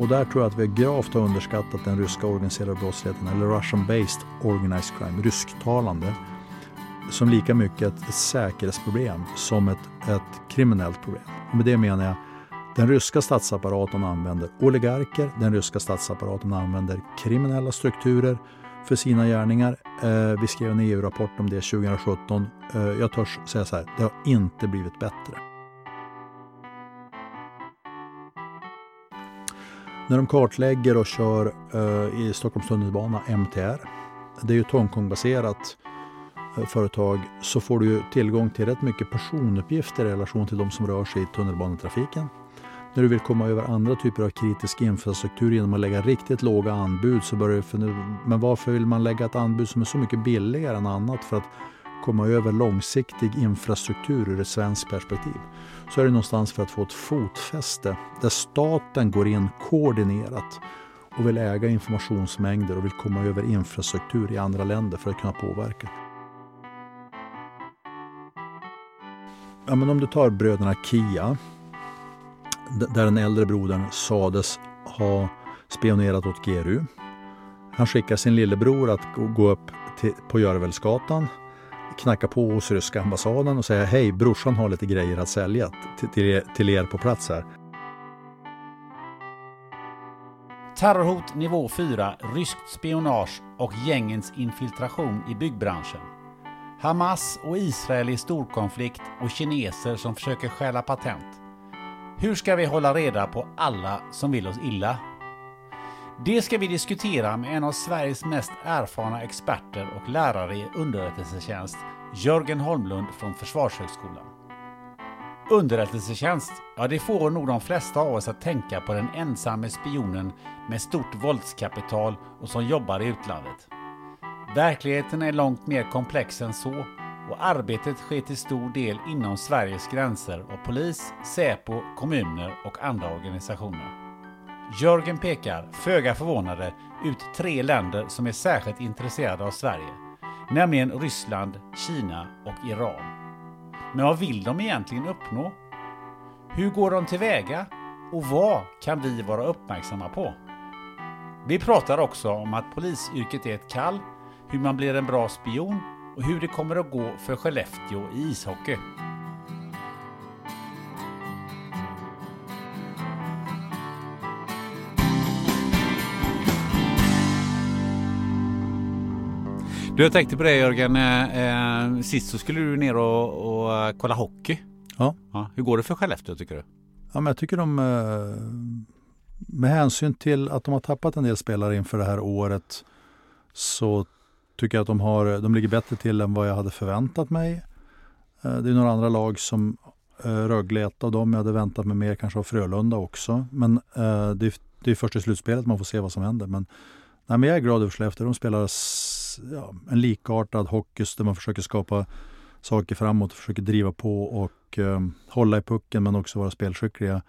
Och där tror jag att vi gravt har underskattat den ryska organiserade brottsligheten, eller Russian-based organized crime, rysktalande, som lika mycket ett, ett säkerhetsproblem som ett, ett kriminellt problem. Och med det menar jag den ryska statsapparaten använder oligarker, den ryska statsapparaten använder kriminella strukturer för sina gärningar. Eh, vi skrev en EU-rapport om det 2017. Eh, jag törs säga så här, det har inte blivit bättre. När de kartlägger och kör uh, i Stockholms tunnelbana, MTR, det är ju ett Hongkong-baserat uh, företag, så får du tillgång till rätt mycket personuppgifter i relation till de som rör sig i tunnelbanetrafiken. När du vill komma över andra typer av kritisk infrastruktur genom att lägga riktigt låga anbud så börjar du fundera, men varför vill man lägga ett anbud som är så mycket billigare än annat för att komma över långsiktig infrastruktur ur ett svenskt perspektiv så är det någonstans för att få ett fotfäste där staten går in koordinerat och vill äga informationsmängder och vill komma över infrastruktur i andra länder för att kunna påverka. Ja, men om du tar bröderna Kia, där den äldre brodern sades ha spionerat åt GRU. Han skickar sin lillebror att gå upp till, på Görvelsgatan knacka på hos ryska ambassaden och säga hej, brorsan har lite grejer att sälja till, till, er, er på plats här. Terrorhot nivå 4, ryskt spionage och gängens infiltration i byggbranschen. Hamas och Israel i storkonflikt och kineser som försöker stjäla patent. Hur ska vi hålla reda på alla som vill oss illa? Det ska vi diskutera med en av Sveriges mest erfarna experter och lärare i underrättelsetjänst, Jörgen Holmlund från Försvarshögskolan. Underrättelsetjänst, ja det får nog de flesta av oss att tänka på den ensamme spionen med stort våldskapital och som jobbar i utlandet. Verkligheten är långt mer komplex än så och arbetet sker till stor del inom Sveriges gränser av polis, Säpo, kommuner och andra organisationer. Jörgen pekar, föga förvånade, ut tre länder som är särskilt intresserade av Sverige. Nämligen Ryssland, Kina och Iran. Men vad vill de egentligen uppnå? Hur går de tillväga? Och vad kan vi vara uppmärksamma på? Vi pratar också om att polisyrket är ett kall, hur man blir en bra spion och hur det kommer att gå för Skellefteå i ishockey. Du, jag tänkte på det Jörgen. Eh, eh, sist så skulle du ner och, och eh, kolla hockey. Ja. ja. Hur går det för Skellefteå tycker du? Ja, men jag tycker de med hänsyn till att de har tappat en del spelare inför det här året så tycker jag att de, har, de ligger bättre till än vad jag hade förväntat mig. Det är några andra lag som Rögle ett av dem. Jag hade väntat mig mer kanske av Frölunda också. Men det är, det är först i slutspelet man får se vad som händer. Men, nej, men jag är glad över Skellefteå. De spelar ja, en likartad hockey där man försöker skapa saker framåt, försöker driva på och eh, hålla i pucken men också vara spelskickliga.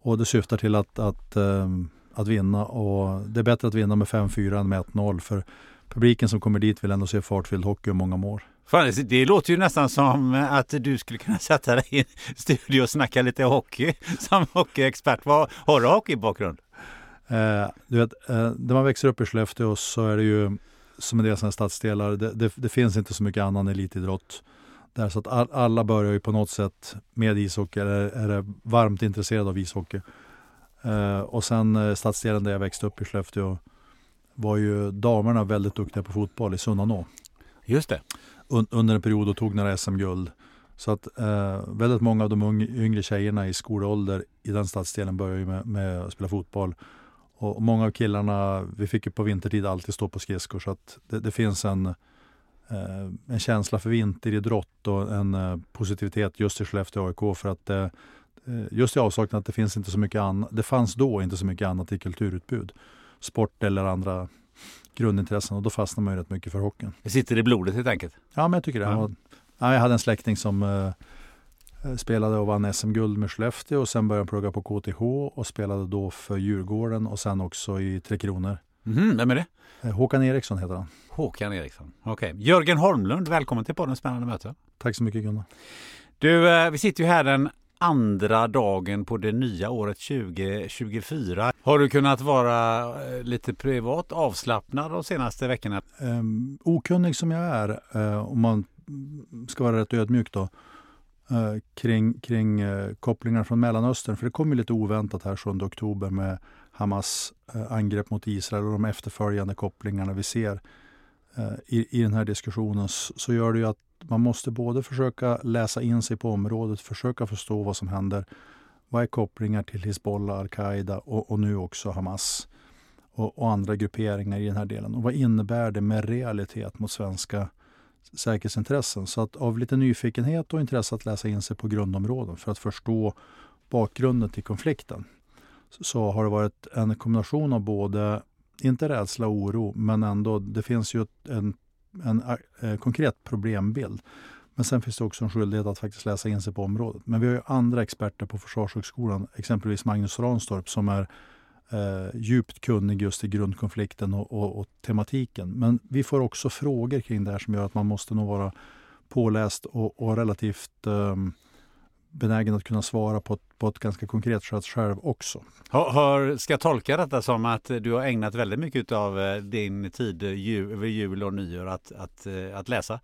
Och det syftar till att, att, eh, att vinna och det är bättre att vinna med 5-4 än med 1-0 för publiken som kommer dit vill ändå se fartfylld hockey om många år. Fan, det låter ju nästan som att du skulle kunna sätta dig i en studio och snacka lite hockey som hockeyexpert. Vad, har du hockeybakgrund? Eh, du vet, eh, när man växer upp i Skellefteå så är det ju som en del sådana stadsdelar, det, det, det, finns inte så mycket annan elitidrott där. Så att all, alla börjar ju på något sätt med ishockey eller är varmt intresserade av ishockey. Eh, och sen eh, stadsdelen där jag växte upp i Skellefteå var ju damerna väldigt duktiga på fotboll i Sunnanå. Just det. Un, under en period och tog några SM-guld. Så att eh, väldigt många av de yngre tjejerna i skolålder i den stadsdelen började med, med att spela fotboll. Och många av killarna, vi fick ju på vintertid alltid stå på skridskor så att det, det finns en, eh, en känsla för vinteridrott och en eh, positivitet just i Skellefteå AIK för att eh, just i avsaknad att det finns inte så mycket annat. Det fanns då inte så mycket annat i kulturutbud. Sport eller andra grundintressen och då fastnar man ju rätt mycket för hockeyn. Det sitter i blodet helt enkelt? Ja, men jag tycker det. Ja. Jag hade en släkting som Eh, spelade och vann SM-guld med Skellefteå och sen började han plugga på KTH och spelade då för Djurgården och sen också i Tre Kronor. Mm, vem är det? Eh, Håkan Eriksson heter han. Håkan Eriksson, okej. Okay. Jörgen Holmlund, välkommen till podden Spännande möte. Tack så mycket Gunnar. Du, eh, vi sitter ju här den andra dagen på det nya året 2024. Har du kunnat vara lite privat avslappnad de senaste veckorna? Um, okunnig som jag är, uh, om man ska vara rätt ödmjuk då, eh, kring, kring eh, kopplingar från Mellanöstern. För det kom ju lite oväntat här 7 oktober med Hamas eh, angrepp mot Israel och de efterföljande kopplingarna vi ser eh, i, i den här diskussionen. Så gör det ju att man måste både försöka läsa in sig på området, försöka förstå vad som händer. Vad är kopplingar till Hizbollah, al-Qaida och, och, nu också Hamas och, och, andra grupperingar i den här delen? Och vad innebär det med realitet mot svenska säkerhetsintressen. Så att av lite nyfikenhet och intresse att läsa in sig på grundområden för att förstå bakgrunden till konflikten så har det varit en kombination av både, inte rädsla och oro, men ändå, det finns ju en, en, en konkret problembild. Men sen finns det också en skyldighet att faktiskt läsa in sig på området. Men vi har ju andra experter på Försvarshögskolan, exempelvis Magnus Ranstorp som är eh, djupt kunnig just i grundkonflikten och, och, och, tematiken. Men vi får också frågor kring det här som gör att man måste nog vara påläst och, och relativt eh, benägen att kunna svara på ett, på ett ganska konkret sätt själv också. Har, ska jag tolka detta som att du har ägnat väldigt mycket av eh, din tid jul, över jul och nyår att, att, att, eh, att läsa?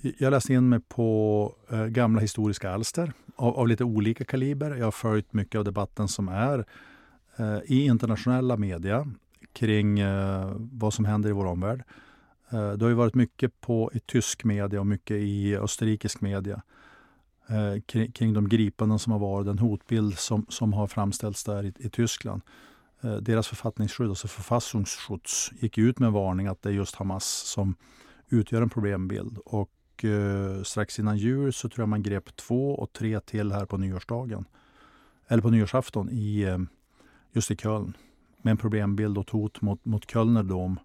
Jag läste in mig på eh, gamla historiska alster av, av, lite olika kaliber. Jag har följt mycket av debatten som är Eh, i internationella media kring eh, vad som händer i vår omvärld. Eh, det har ju varit mycket på, i tysk media och mycket i österrikisk media eh, kring, kring de gripanden som har varit, den hotbild som, som har framställts där i, i Tyskland. Eh, deras författningsskydd, alltså Verfassungsschutz, gick ut med en varning att det är just Hamas som utgör en problembild. Och eh, strax innan jul så tror jag man grep två och tre till här på nyårsdagen. Eller på nyårsafton i, eh, just i Köln med en problembild och ett hot mot, mot Kölner Dom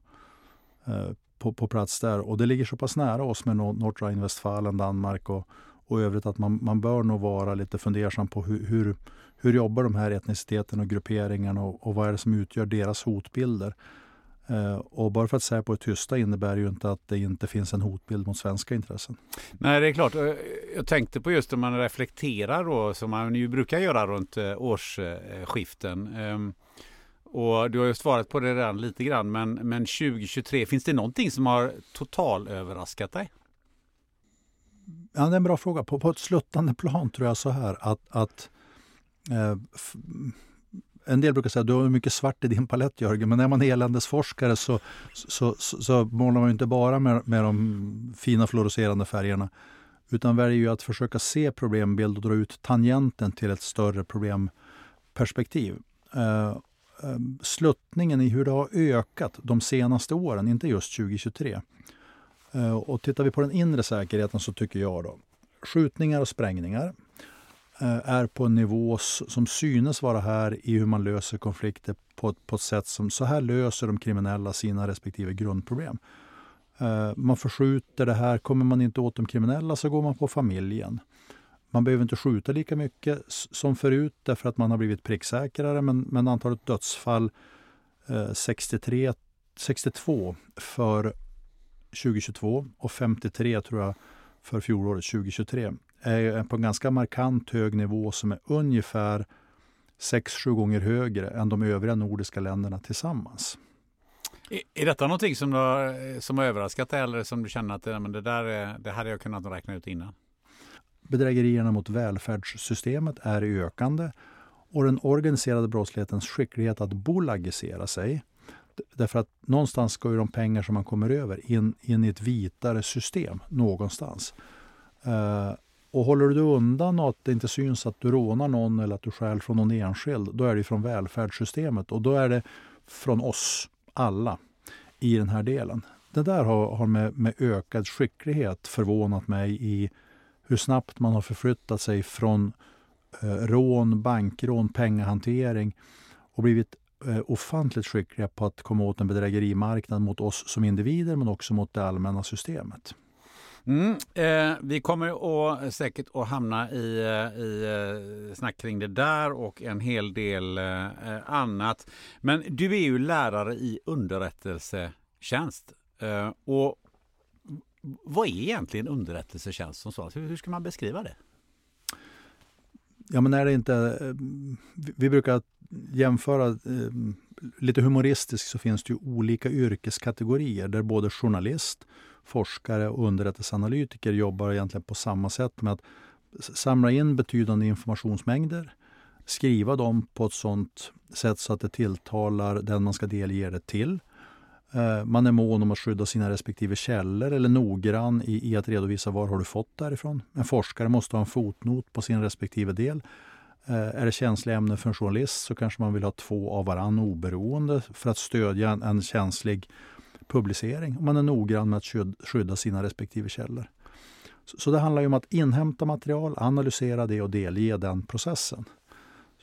eh, på, på plats där. Och det ligger så pass nära oss med Nordrhein-Westfalen, Danmark och, och övrigt att man, man bör nog vara lite fundersam på hur, hur, hur jobbar de här etniciteterna och grupperingarna och, och vad är det som utgör deras hotbilder. Eh, och bara för att säga på det tysta innebär ju inte att det inte finns en hotbild mot svenska intressen. Nej, det är klart. Jag tänkte på just om man reflekterar då, som man ju brukar göra runt eh, årsskiften. Ehm, och du har ju svarat på det redan lite grann, men, men 2023, finns det någonting som har total överraskat dig? Ja, det är en bra fråga. På, på ett sluttande plan tror jag så här att, att eh, en del brukar säga att du har mycket svart i din palett Jörgen, men när man är eländesforskare så, så, så, så målar man inte bara med, med de fina fluorescerande färgerna utan väljer ju att försöka se problembild och dra ut tangenten till ett större problemperspektiv. Uh, sluttningen i hur det har ökat de senaste åren, inte just 2023. Uh, eh, och tittar vi på den inre säkerheten så tycker jag då skjutningar och sprängningar Eh, är på en nivå som synes vara här i hur man löser konflikter på, på ett sätt som så här löser de kriminella sina respektive grundproblem. Eh, man förskjuter det här. Kommer man inte åt de kriminella så går man på familjen. Man behöver inte skjuta lika mycket som förut därför att man har blivit pricksäkrare men, men antalet dödsfall eh, 63 62 för 2022 och 53 tror jag för fjolåret 2023 är på en ganska markant hög nivå som är ungefär 6-7 gånger högre än de övriga nordiska länderna tillsammans. Är, är detta någonting som, du, som har överraskat dig eller som du känner att men det, där, det hade jag kunnat räkna ut innan? Bedrägerierna mot välfärdssystemet är ökande och den organiserade brottslighetens skicklighet att bolagisera sig Därför att någonstans ska ju de pengar som man kommer över in, in i ett vitare system någonstans. Uh, och håller du undan och att det inte syns att du rånar någon eller att du stjäl från någon enskild, då är det från välfärdssystemet och då är det från oss alla i den här delen. Det där har, har med, med ökad skicklighet förvånat mig i hur snabbt man har förflyttat sig från eh, rån, bankrån, pengahantering och blivit eh, ofantligt skickliga på att komma åt en bedrägerimarknad mot oss som individer men också mot det allmänna systemet. Mm, eh, vi kommer att, säkert att hamna i, eh, i eh, snack kring det där och en hel del eh, annat. Men du är ju lärare i underrättelsetjänst. Eh, och vad är egentligen underrättelsetjänst som sådant? Hur, hur ska man beskriva det? Ja, men är det inte... Eh, vi brukar jämföra lite humoristiskt så finns det ju olika yrkeskategorier där både journalist, forskare och underrättelseanalytiker jobbar egentligen på samma sätt med att samla in betydande informationsmängder, skriva dem på ett sådant sätt så att det tilltalar den man ska delge det till. Eh, man är mån om att skydda sina respektive källor eller noggrann i, i att redovisa var har du fått därifrån. En forskare måste ha en fotnot på sin respektive del. Eh, är det känsliga ämnen för en journalist så kanske man vill ha två av varann oberoende för att stödja en, en känslig publicering. Man är noggrann med att skydda sina respektive källor. Så det handlar om att inhämta material, analysera det och delge den processen.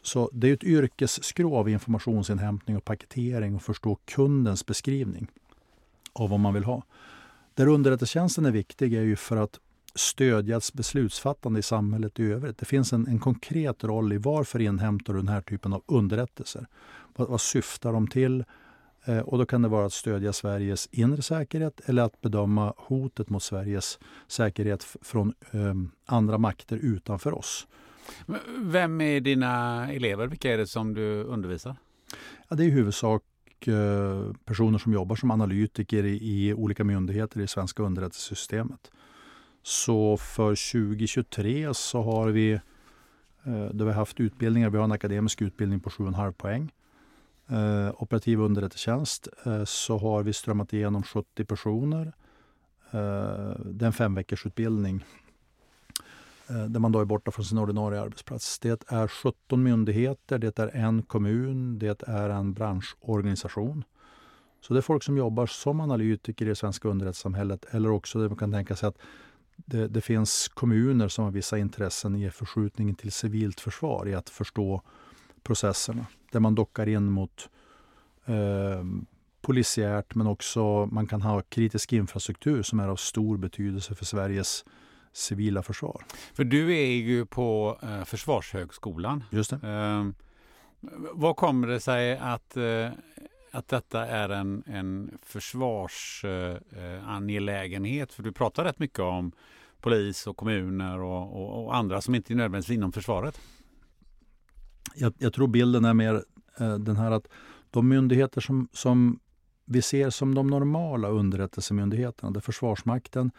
Så det är ett yrkesskrov av informationsinhämtning och paketering och förstå kundens beskrivning av vad man vill ha. Där underrättelsetjänsten är viktig är ju för att stödja beslutsfattande i samhället i övrigt. Det finns en, en konkret roll i varför inhämtar du den här typen av underrättelser. Vad, vad syftar de till? Eh, och då kan det vara att stödja Sveriges inre säkerhet eller att bedöma hotet mot Sveriges säkerhet från eh, andra makter utanför oss. Vem är dina elever? Vilka är det som du undervisar? Ja, det är i huvudsak eh, personer som jobbar som analytiker i, olika myndigheter i svenska underrättelsesystemet. Så för 2023 så har vi, eh, då vi haft utbildningar, vi har en akademisk utbildning på 7,5 poäng eh, operativ underrättelsetjänst eh, så har vi strömmat igenom 70 personer. Eh, det är en fem veckors utbildning eh, där man då är borta från sin ordinarie arbetsplats. Det är 17 myndigheter, det är en kommun, det är en branschorganisation. Så det är folk som jobbar som analytiker i det svenska underrättelsesamhället eller också det man kan tänka sig att det, det, finns kommuner som har vissa intressen i förskjutningen till civilt försvar, i att förstå processerna där man dockar in mot eh, polisiärt men också man kan ha kritisk infrastruktur som är av stor betydelse för Sveriges civila försvar. För du är ju på eh, Försvarshögskolan. Just det. Eh, vad kommer det sig att, eh, att detta är en, en försvarsangelägenhet? Eh, för du pratar rätt mycket om polis och kommuner och, och, och andra som inte är nödvändigtvis inom försvaret jag, jag, tror bilden är mer eh, den här att de myndigheter som, som vi ser som de normala underrättelsemyndigheterna, där Försvarsmakten,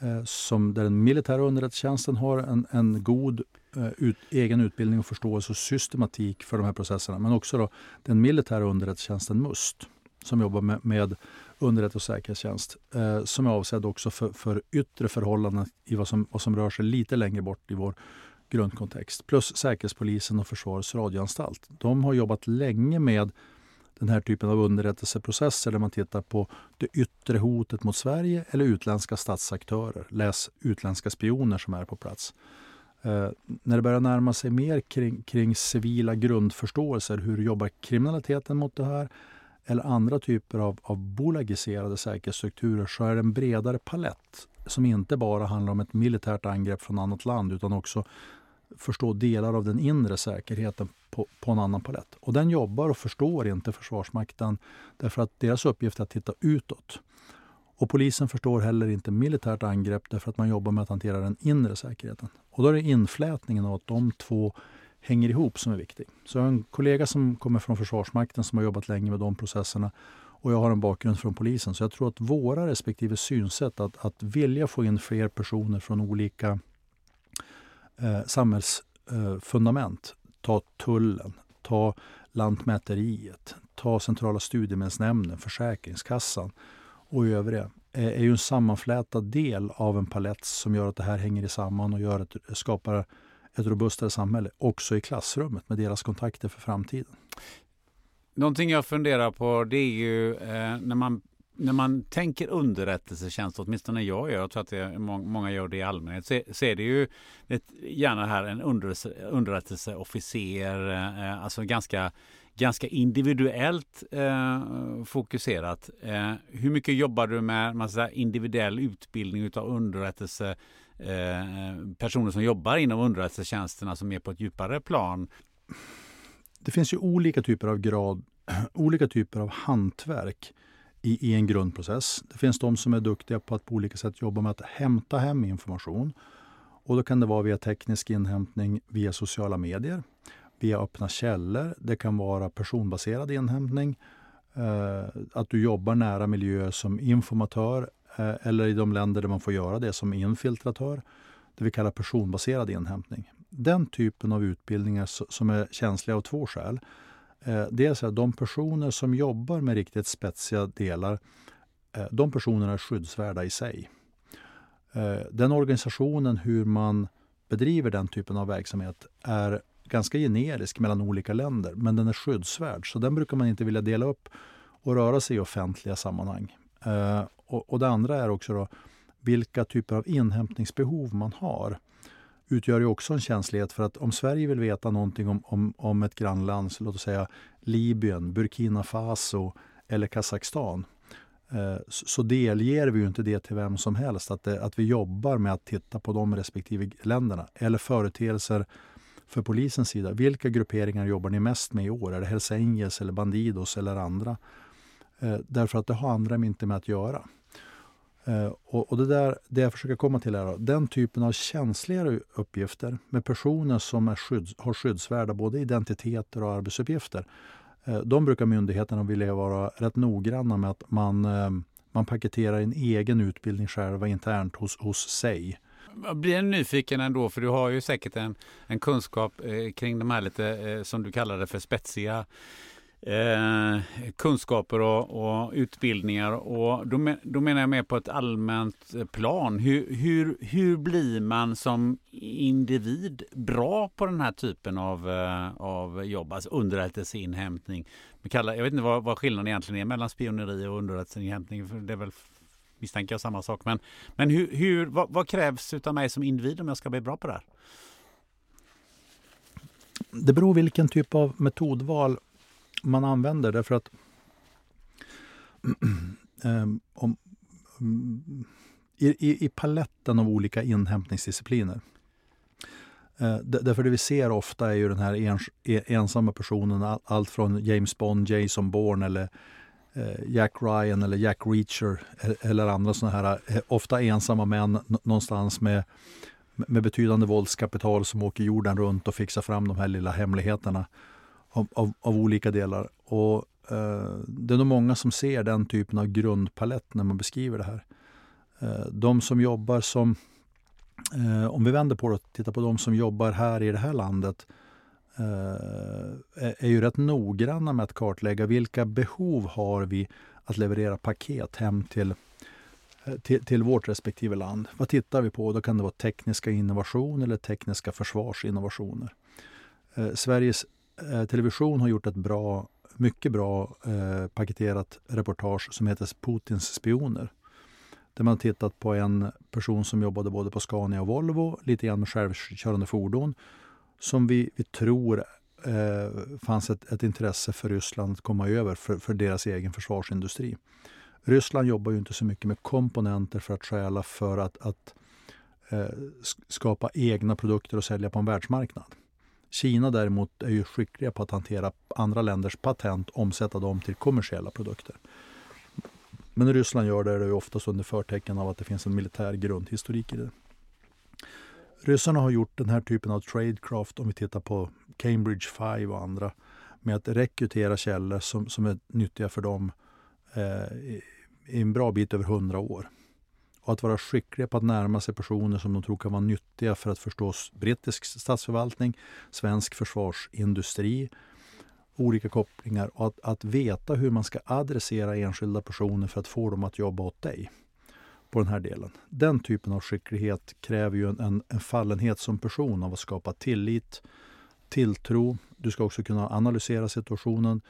eh, som, där den militära underrättelsetjänsten har en, en god eh, ut, egen utbildning och förståelse och systematik för de här processerna, men också då den militära underrättelsetjänsten MUST, som jobbar med, med underrättelse och säkerhetstjänst, eh, som är avsedd också för, för yttre förhållanden i vad som, vad som rör sig lite längre bort i vår grundkontext. Plus Säkerhetspolisen och Försvarets radioanstalt. De har jobbat länge med den här typen av underrättelseprocesser där man tittar på det yttre hotet mot Sverige eller utländska statsaktörer. Läs utländska spioner som är på plats. Eh, när det börjar närma sig mer kring, kring civila grundförståelser, hur jobbar kriminaliteten mot det här? Eller andra typer av, av bolagiserade säkerhetsstrukturer så är det en bredare palett som inte bara handlar om ett militärt angrepp från annat land utan också förstå delar av den inre säkerheten på, på en annan palett. Och den jobbar och förstår inte Försvarsmakten därför att deras uppgift är att titta utåt. Och polisen förstår heller inte militärt angrepp därför att man jobbar med att hantera den inre säkerheten. Och då är det inflätningen av att de två hänger ihop som är viktig. Så jag har en kollega som kommer från Försvarsmakten som har jobbat länge med de processerna och jag har en bakgrund från polisen. Så jag tror att våra respektive synsätt att, att vilja få in fler personer från olika eh, samhällsfundament, eh, ta tullen, ta Lantmäteriet, ta Centrala studiemedelsnämnden, Försäkringskassan och övriga eh, är ju en sammanflätad del av en palett som gör att det här hänger samman och gör att, eh, skapar ett robustare samhälle också i klassrummet med deras kontakter för framtiden. Någonting jag funderar på det är ju eh, när man när man tänker underrättelsetjänst, åtminstone jag gör, jag tror att det, många gör det i allmänhet, så, så är det ju ett, gärna här en underrättelseofficer, eh, alltså ganska, ganska individuellt eh, fokuserat. Eh, hur mycket jobbar du med man säga, individuell utbildning av underrättelse, eh, personer som jobbar inom underrättelsetjänsterna som är på ett djupare plan? Det finns ju olika typer av grad, olika typer av hantverk i, i en grundprocess. Det finns de som är duktiga på att på olika sätt jobba med att hämta hem information. Och då kan det vara via teknisk inhämtning via sociala medier, via öppna källor. Det kan vara personbaserad inhämtning. Eh, att du jobbar nära miljöer som informatör eh, eller i de länder där man får göra det som infiltratör. Det vi kallar personbaserad inhämtning. Den typen av utbildningar som är känsliga av två skäl. Eh, dels att de personer som jobbar med riktigt spetsiga delar, eh, de personerna är skyddsvärda i sig. Eh, den organisationen, hur man bedriver den typen av verksamhet, är ganska generisk mellan olika länder, men den är skyddsvärd. Så den brukar man inte vilja dela upp och röra sig i offentliga sammanhang. Eh, och, det andra är också då, vilka typer av inhämtningsbehov man har utgör ju också en känslighet för att om Sverige vill veta någonting om, om, om ett grannland, låt oss säga Libyen, Burkina Faso eller Kazakstan, eh, så delger vi ju inte det till vem som helst. Att, det, att vi jobbar med att titta på de respektive länderna. Eller företeelser för polisens sida. Vilka grupperingar jobbar ni mest med i år? Är det Hells Angels eller Bandidos eller andra? Eh, därför att det har andra inte med att göra. Uh, och, och, det där, det jag försöker komma till är att den typen av känsligare uppgifter med personer som är skydds, har skyddsvärda både identiteter och arbetsuppgifter. Uh, de brukar myndigheterna vilja vara rätt noggranna med att man, uh, man paketerar en egen utbildning själva internt hos, hos sig. Jag blir nyfiken ändå, för du har ju säkert en, en kunskap eh, kring de här lite, eh, som du kallar det för spetsiga eh, kunskaper och, och, utbildningar. Och då, då menar jag mer på ett allmänt plan. Hur, hur, hur blir man som individ bra på den här typen av, eh, av jobb, alltså underrättelseinhämtning? Jag vet inte vad, vad skillnaden egentligen är mellan spioneri och underrättelseinhämtning. Det är väl misstänker jag samma sak. Men, men hur, hur, vad, vad krävs av mig som individ om jag ska bli bra på det här? Det beror vilken typ av metodval man använder därför att um, om, um, i, i, i, paletten av olika inhämtningsdiscipliner uh, Därför det vi ser ofta är ju den här ens, e, ensamma personen, allt från James Bond, Jason Bourne eller uh, Jack Ryan eller Jack Reacher e-, eller andra sådana här, uh, ofta ensamma män någonstans med, med betydande våldskapital som åker jorden runt och fixar fram de här lilla hemligheterna av, av, av olika delar. Och eh, Det är nog många som ser den typen av grundpalett när man beskriver det här. Eh, de som jobbar som, eh, om vi vänder på det och tittar på de som jobbar här i det här landet, eh, är ju rätt noggranna med att kartlägga vilka behov har vi att leverera paket hem till eh, till, till, vårt respektive land. Vad tittar vi på? Då kan det vara tekniska innovationer eller tekniska försvarsinnovationer. Eh, Sveriges Eh, television har gjort ett bra, mycket bra eh, paketerat reportage som heter Putins spioner. Där man tittat på en person som jobbade både på Scania och Volvo, lite grann med självkörande fordon, som vi, vi tror eh, fanns ett, ett, intresse för Ryssland att komma över för, för deras egen försvarsindustri. Ryssland jobbar ju inte så mycket med komponenter för att stjäla för att, att eh, skapa egna produkter och sälja på en världsmarknad. Kina däremot är ju skickliga på att hantera andra länders patent och omsätta dem till kommersiella produkter. Men när Ryssland gör det är det oftast under förtecken av att det finns en militär grundhistorik i det. Ryssarna har gjort den här typen av tradecraft, om vi tittar på Cambridge Five och andra, med att rekrytera källor som, som är nyttiga för dem eh, i, i en bra bit över hundra år. Och att vara skickliga på att närma sig personer som de tror kan vara nyttiga för att förstå brittisk statsförvaltning, svensk försvarsindustri, olika kopplingar och att, att veta hur man ska adressera enskilda personer för att få dem att jobba åt dig på den här delen. Den typen av skicklighet kräver ju en, en, en fallenhet som person av att skapa tillit, tilltro. Du ska också kunna analysera situationen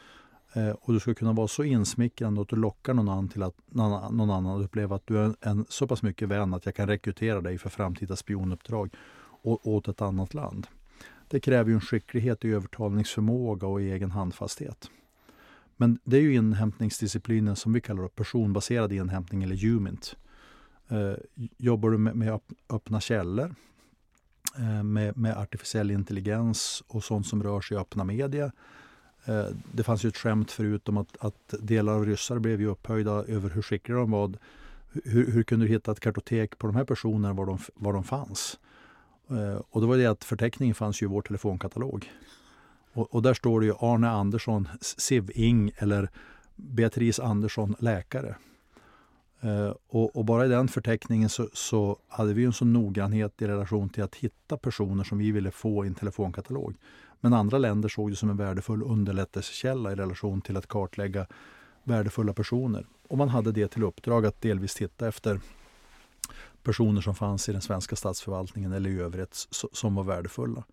Eh, och du ska kunna vara så insmickrande att du lockar någon annan till att någon, annan att uppleva att du är en, en, så pass mycket vän att jag kan rekrytera dig för framtida spionuppdrag åt ett annat land. Det kräver ju en skicklighet i övertalningsförmåga och egen handfasthet. Men det är ju inhämtningsdisciplinen som vi kallar personbaserad inhämtning eller Humint. Eh, jobbar du med, med öppna källor, eh, med, med, artificiell intelligens och sånt som rör sig i öppna media. Eh, det fanns ju ett skämt förut om att, att delar av ryssar blev ju upphöjda över hur skickliga de var. Hur, hur kunde du hitta ett kartotek på de här personerna var de, var de fanns? Eh, och då var det att förteckningen fanns ju i vår telefonkatalog. Och, och där står det ju Arne Andersson, Siv Ing eller Beatrice Andersson, läkare. Uh, och, och, bara i den förteckningen så, så, hade vi en sån noggrannhet i relation till att hitta personer som vi ville få i en telefonkatalog. Men andra länder såg det som en värdefull underlättelsekälla i relation till att kartlägga värdefulla personer. Och man hade det till uppdrag att delvis titta efter personer som fanns i den svenska statsförvaltningen eller i övrigt som var värdefulla.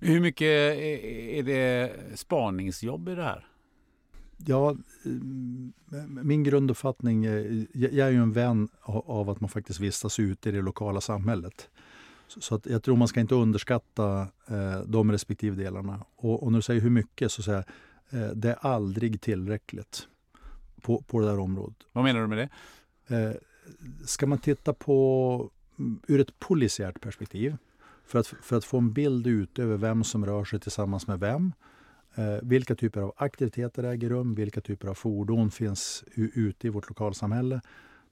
Hur mycket är det spaningsjobb i det här? Ja, min grunduppfattning, är, jag är ju en vän av att man faktiskt vistas ute i det lokala samhället. Så att jag tror man ska inte underskatta eh, de respektive delarna. Och, och när du säger hur mycket så säger jag, eh, det är aldrig tillräckligt på, på det där området. Vad menar du med det? Eh, ska man titta på mm, ur ett polisiärt perspektiv för att, för att få en bild ut över vem som rör sig tillsammans med vem. Eh, vilka typer av aktiviteter äger rum? Vilka typer av fordon finns ute i vårt lokalsamhälle?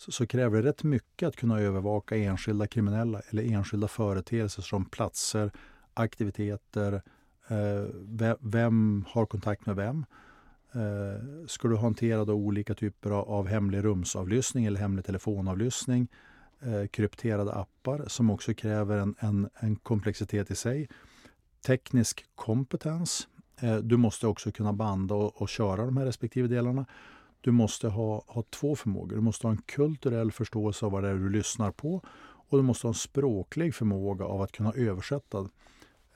Så, så, kräver det rätt mycket att kunna övervaka enskilda kriminella eller enskilda företeelser som platser, aktiviteter, eh, vem, vem har kontakt med vem? Eh, ska du hantera då olika typer av hemlig rumsavlyssning eller hemlig telefonavlyssning, eh, krypterade appar som också kräver en, en, en komplexitet i sig. Teknisk kompetens. Eh, du måste också kunna banda och, och, köra de här respektive delarna. Du måste ha, ha två förmågor. Du måste ha en kulturell förståelse av vad det är du lyssnar på och du måste ha en språklig förmåga av att kunna översätta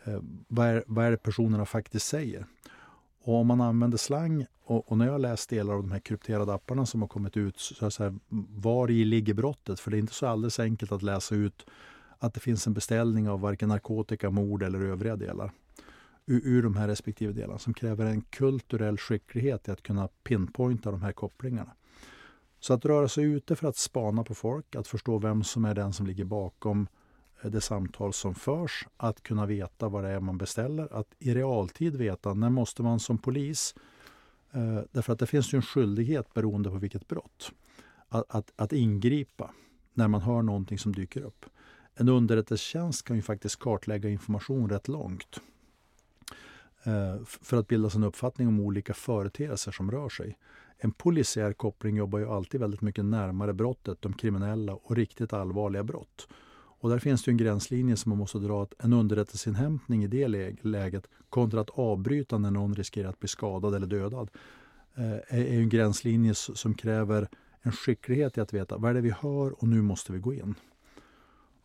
eh, vad, är, vad är det personerna faktiskt säger. Och om man använder slang, och, och, när jag läst delar av de här krypterade apparna som har kommit ut, så är det så här, var i ligger brottet? För det är inte så alldeles enkelt att läsa ut att det finns en beställning av varken narkotika, mord eller övriga delar ur, ur de här respektive delarna som kräver en kulturell skicklighet i att kunna pinpointa de här kopplingarna. Så att röra sig ute för att spana på folk, att förstå vem som är den som ligger bakom eh, det samtal som förs, att kunna veta vad det är man beställer, att i realtid veta när måste man som polis, eh, därför att det finns ju en skyldighet beroende på vilket brott, att, att, att ingripa när man hör någonting som dyker upp. En underrättelsetjänst kan ju faktiskt kartlägga information rätt långt Eh, för att bilda sig en uppfattning om olika företeelser som rör sig. En polisiär koppling jobbar ju alltid väldigt mycket närmare brottet, de kriminella och riktigt allvarliga brott. Och där finns det en gränslinje som man måste dra. Att en underrättelseinhämtning i det läget kontra att avbryta när någon riskerar att bli skadad eller dödad eh, är en gränslinje som kräver en skicklighet i att veta vad är det vi hör och nu måste vi gå in.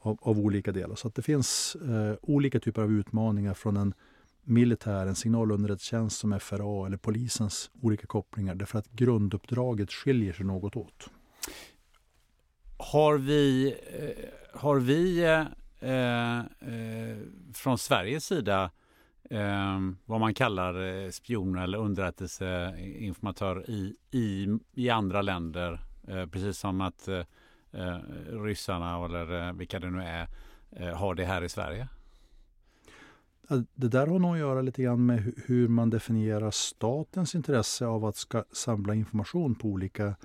Av, av olika delar. Så att det finns eh, olika typer av utmaningar från en militären, signalunderrättelsetjänst som FRA eller polisens olika kopplingar därför att grunduppdraget skiljer sig något åt. Har vi, eh, har vi eh, eh, från Sveriges sida eh, vad man kallar eh, spion eller underrättelseinformatör i, i, i andra länder? Eh, precis som att eh, eh ryssarna eller vilka det nu är eh, har det här i Sverige? Det där har nog att göra lite grann med hur man definierar statens intresse av att ska samla information på olika,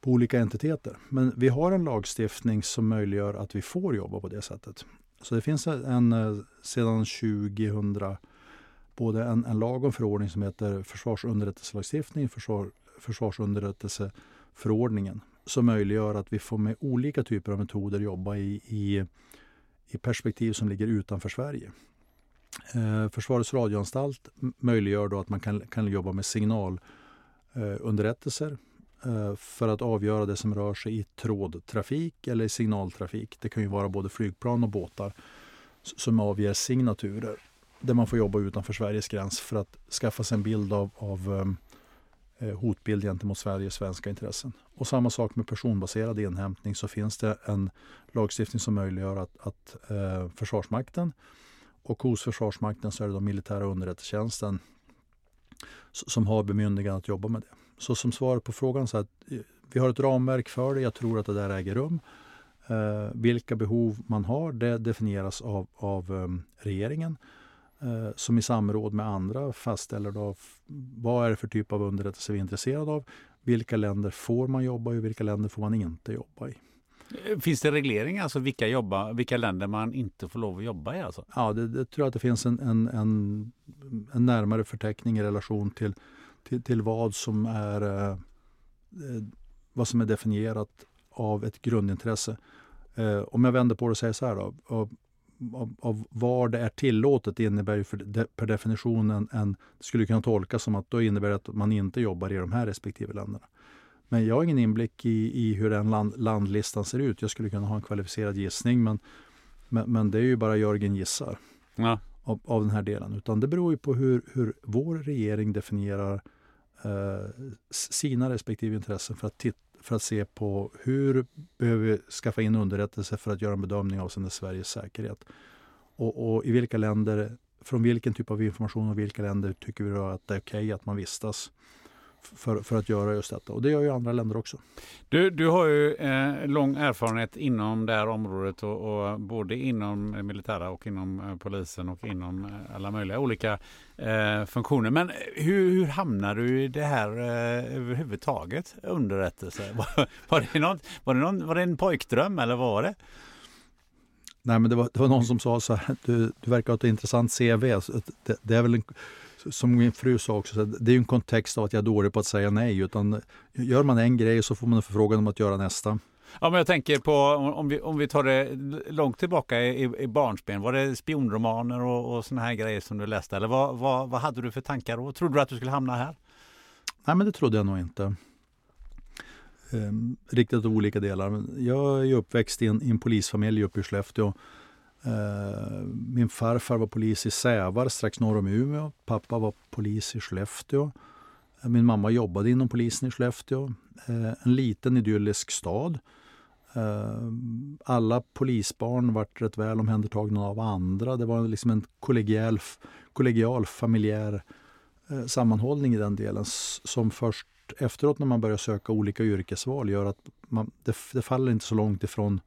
på olika entiteter. Men vi har en lagstiftning som möjliggör att vi får jobba på det sättet. Så det finns en, sedan 2000 både en, en lag och förordning som heter försvarsunderrättelselagstiftning, försvar, försvarsunderrättelseförordningen som möjliggör att vi får med olika typer av metoder jobba i, i, i perspektiv som ligger utanför Sverige. Eh, Försvarets radioanstalt möjliggör då att man kan, kan jobba med signalunderrättelser eh, för att avgöra det som rör sig i trådtrafik eller i signaltrafik. Det kan ju vara både flygplan och båtar som avger signaturer där man får jobba utanför Sveriges gräns för att skaffa sig en bild av, av ehm, eh, hotbild gentemot Sveriges svenska intressen. Och samma sak med personbaserad inhämtning så finns det en lagstiftning som möjliggör att, att eh, Försvarsmakten och hos Försvarsmakten så är det de militära underrättelsetjänsten som har bemyndigande att jobba med det. Så som svar på frågan så att vi har ett ramverk för det. Jag tror att det där äger rum. Eh, vilka behov man har det definieras av, av um, regeringen eh, som i samråd med andra fastställer då, vad är det för typ av underrättelse vi är intresserade av. Vilka länder får man jobba i och vilka länder får man inte jobba i. Finns det regleringar, alltså vilka, jobba, vilka länder man inte får lov att jobba i? Alltså? Ja, det, det tror jag att det finns en, en, en, en närmare förteckning i relation till, till, till vad som är eh, eh vad som är definierat av ett grundintresse. Eh, om jag vänder på det och säger så här då. Av, av, av var det är tillåtet innebär ju för de, per definition en, en, skulle kunna tolkas som att då innebär det att man inte jobbar i de här respektive länderna. Men jag har ingen inblick i, i hur den land, landlistan ser ut. Jag skulle kunna ha en kvalificerad gissning men, men, men det är ju bara Jörgen gissar ja. av, av den här delen. Utan det beror ju på hur, hur vår regering definierar eh, sina respektive intressen för att, titta, för att se på hur behöver vi skaffa in underrättelse för att göra en bedömning avseende Sveriges säkerhet. Och, och, i vilka länder, från vilken typ av information och vilka länder tycker vi då att det är okej okay att man vistas för, för att göra just detta. Och det gör ju andra länder också. Du, du har ju eh, lång erfarenhet inom det här området och, och både inom militära och inom eh, polisen och inom eh, alla möjliga olika eh, funktioner. Men hur, hur hamnar du i det här eh, överhuvudtaget? Underrättelse? Var, var, det något, var, det någon, var det en pojkdröm eller vad var det? Nej, men det var, det var någon som sa så här, du, du verkar ha ett intressant CV. Det, det är väl en, som min fru sa också, det är en kontext av att jag är dålig på att säga nej. Utan gör man en grej så får man en förfrågan om att göra nästa. Ja, men jag tänker på om vi, om vi tar det långt tillbaka i, i barnsben. Var det spionromaner och, och såna här grejer som du läste? Eller vad, vad, vad hade du för tankar då? Trodde du att du skulle hamna här? Nej, men det trodde jag nog inte. Ehm, riktigt olika delar. Jag är uppväxt i en, i en polisfamilj uppe i Skellefteå. Eh, min farfar var polis i Sävar strax norr om Umeå. Pappa var polis i Skellefteå. Eh, min mamma jobbade inom polisen i Skellefteå. Eh, en liten idyllisk stad. Alla polisbarn vart rätt väl omhändertagna av andra. Det var liksom en kollegial, kollegial familjär sammanhållning i den delen som först efteråt när man börjar söka olika yrkesval gör att man, det, det faller inte så långt ifrån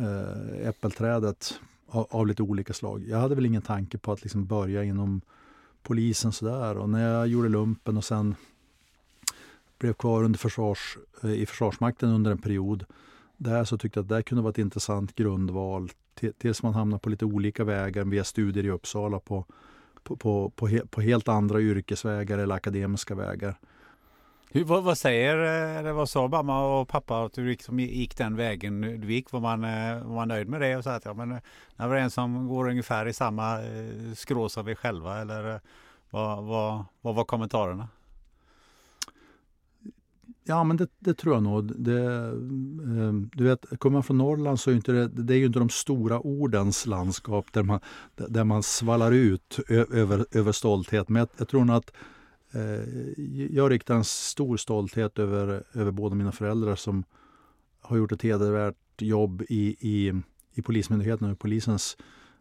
Eh, äppelträdet av, av, lite olika slag. Jag hade väl ingen tanke på att liksom börja inom polisen sådär. Och när jag gjorde lumpen och sen blev kvar under försvars, eh, i Försvarsmakten under en period där så tyckte jag att det kunde vara ett intressant grundval tills man hamnar på lite olika vägar via studier i Uppsala på, på, på, på, he, på helt andra yrkesvägar eller akademiska vägar. Hur, vad, vad, säger, eh, eller vad sa mamma och pappa att du liksom gick den vägen du gick? Var man, eh, var man nöjd med det och så att ja, men, eh, när var det en som går ungefär i samma skrå som vi själva eller vad, vad, vad var kommentarerna? Ja, men det, det, tror jag nog. Det, ehm, du vet, kommer man från Norrland så är inte det, det är ju inte de stora ordens landskap där man, där man svallar ut över, över stolthet. Men jag, jag tror nog att Eh, Eh, jag riktar en stor stolthet över, över båda mina föräldrar som har gjort ett hedervärt jobb i, i, i Polismyndigheten och i polisens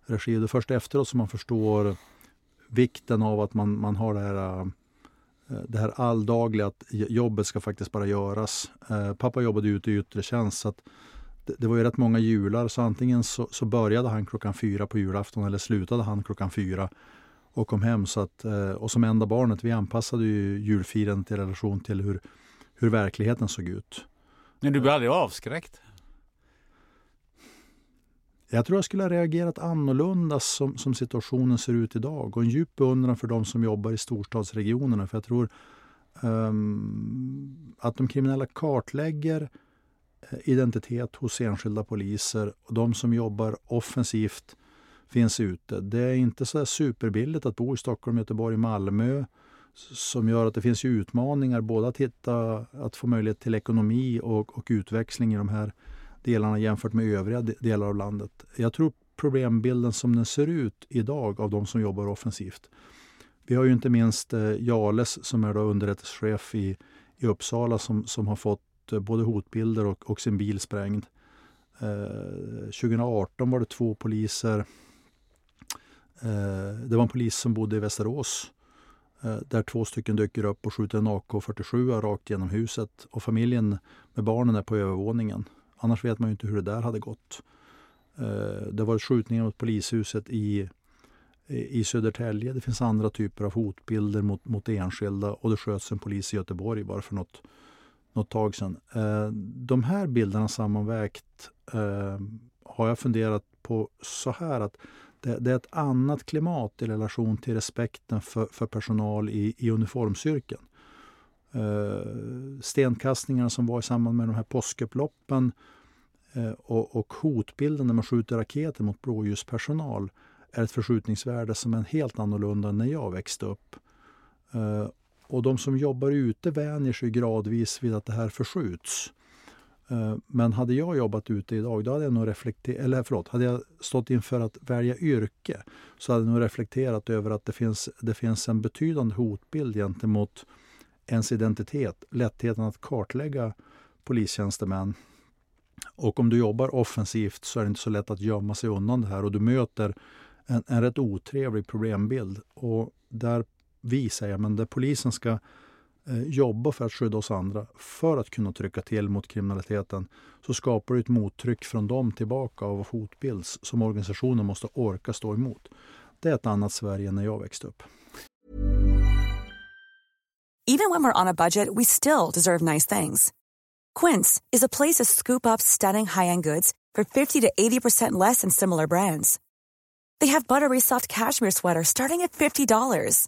regi. Det är först efteråt som man förstår vikten av att man, man har det här eh, det här alldagliga att jobbet ska faktiskt bara göras. Eh, pappa jobbade ute i yttre tjänst så det, det, var ju rätt många jular så antingen så, så, började han klockan fyra på julafton eller slutade han klockan fyra och kom hem. Så att, eh, och som enda barnet, vi anpassade ju julfirandet i relation till hur, hur verkligheten såg ut. Men du blev aldrig avskräckt? Jag tror jag skulle ha reagerat annorlunda som, som situationen ser ut idag och en djup beundran för de som jobbar i storstadsregionerna. För jag tror um, att de kriminella kartlägger eh, identitet hos enskilda poliser och de som jobbar offensivt finns ute. Det är inte så superbilligt att bo i Stockholm, Göteborg, Malmö som gör att det finns utmaningar både att hitta, att få möjlighet till ekonomi och, och utväxling i de här delarna jämfört med övriga delar av landet. Jag tror problembilden som den ser ut idag av de som jobbar offensivt. Vi har ju inte minst eh, Jales som är då underrättelsechef i, i Uppsala som, som har fått eh, både hotbilder och, och sin bil sprängd. Eh, 2018 var det två poliser. Eh, det var en polis som bodde i Västerås eh, där två stycken dyker upp och skjuter en AK47 rakt genom huset och familjen med barnen är på övervåningen. Annars vet man ju inte hur det där hade gått. Eh, det har varit skjutningar mot polishuset i, i Södertälje. Det finns andra typer av hotbilder mot, mot enskilda och det sköts en polis i Göteborg bara för något, något tag sedan. De här bilderna sammanvägt har jag funderat på så här att det, det, är ett annat klimat i relation till respekten för, för personal i, i uniformsyrken. Uh, stenkastningarna som var i samband med de här påskupploppen uh, och, och hotbilden när man skjuter raketer mot blåljuspersonal är ett förskjutningsvärde som är helt annorlunda än när jag växte upp. Uh, och de som jobbar ute vänjer sig gradvis vid att det här förskjuts. Eh, men hade jag jobbat ute idag, då hade jag nog reflekterat, eller förlåt, hade jag stått inför att välja yrke så hade jag nog reflekterat över att det finns, det finns en betydande hotbild gentemot ens identitet, lättheten att kartlägga polistjänstemän. Och om du jobbar offensivt så är det inte så lätt att gömma sig undan det här och du möter en, en rätt otrevlig problembild. Och där vi säger, men där polisen ska Eh, jobba för att skydda oss andra för att kunna trycka till mot kriminaliteten så skapar du ett mottryck från dem tillbaka av hotbild som organisationen måste orka stå emot. Det är ett annat Sverige än när jag växte upp. Even when we're on a budget, we still deserve nice things. Quince is a place to scoop up stunning high-end goods for 50 to 80% less than similar brands. They have buttery soft cashmere sweaters starting at $50,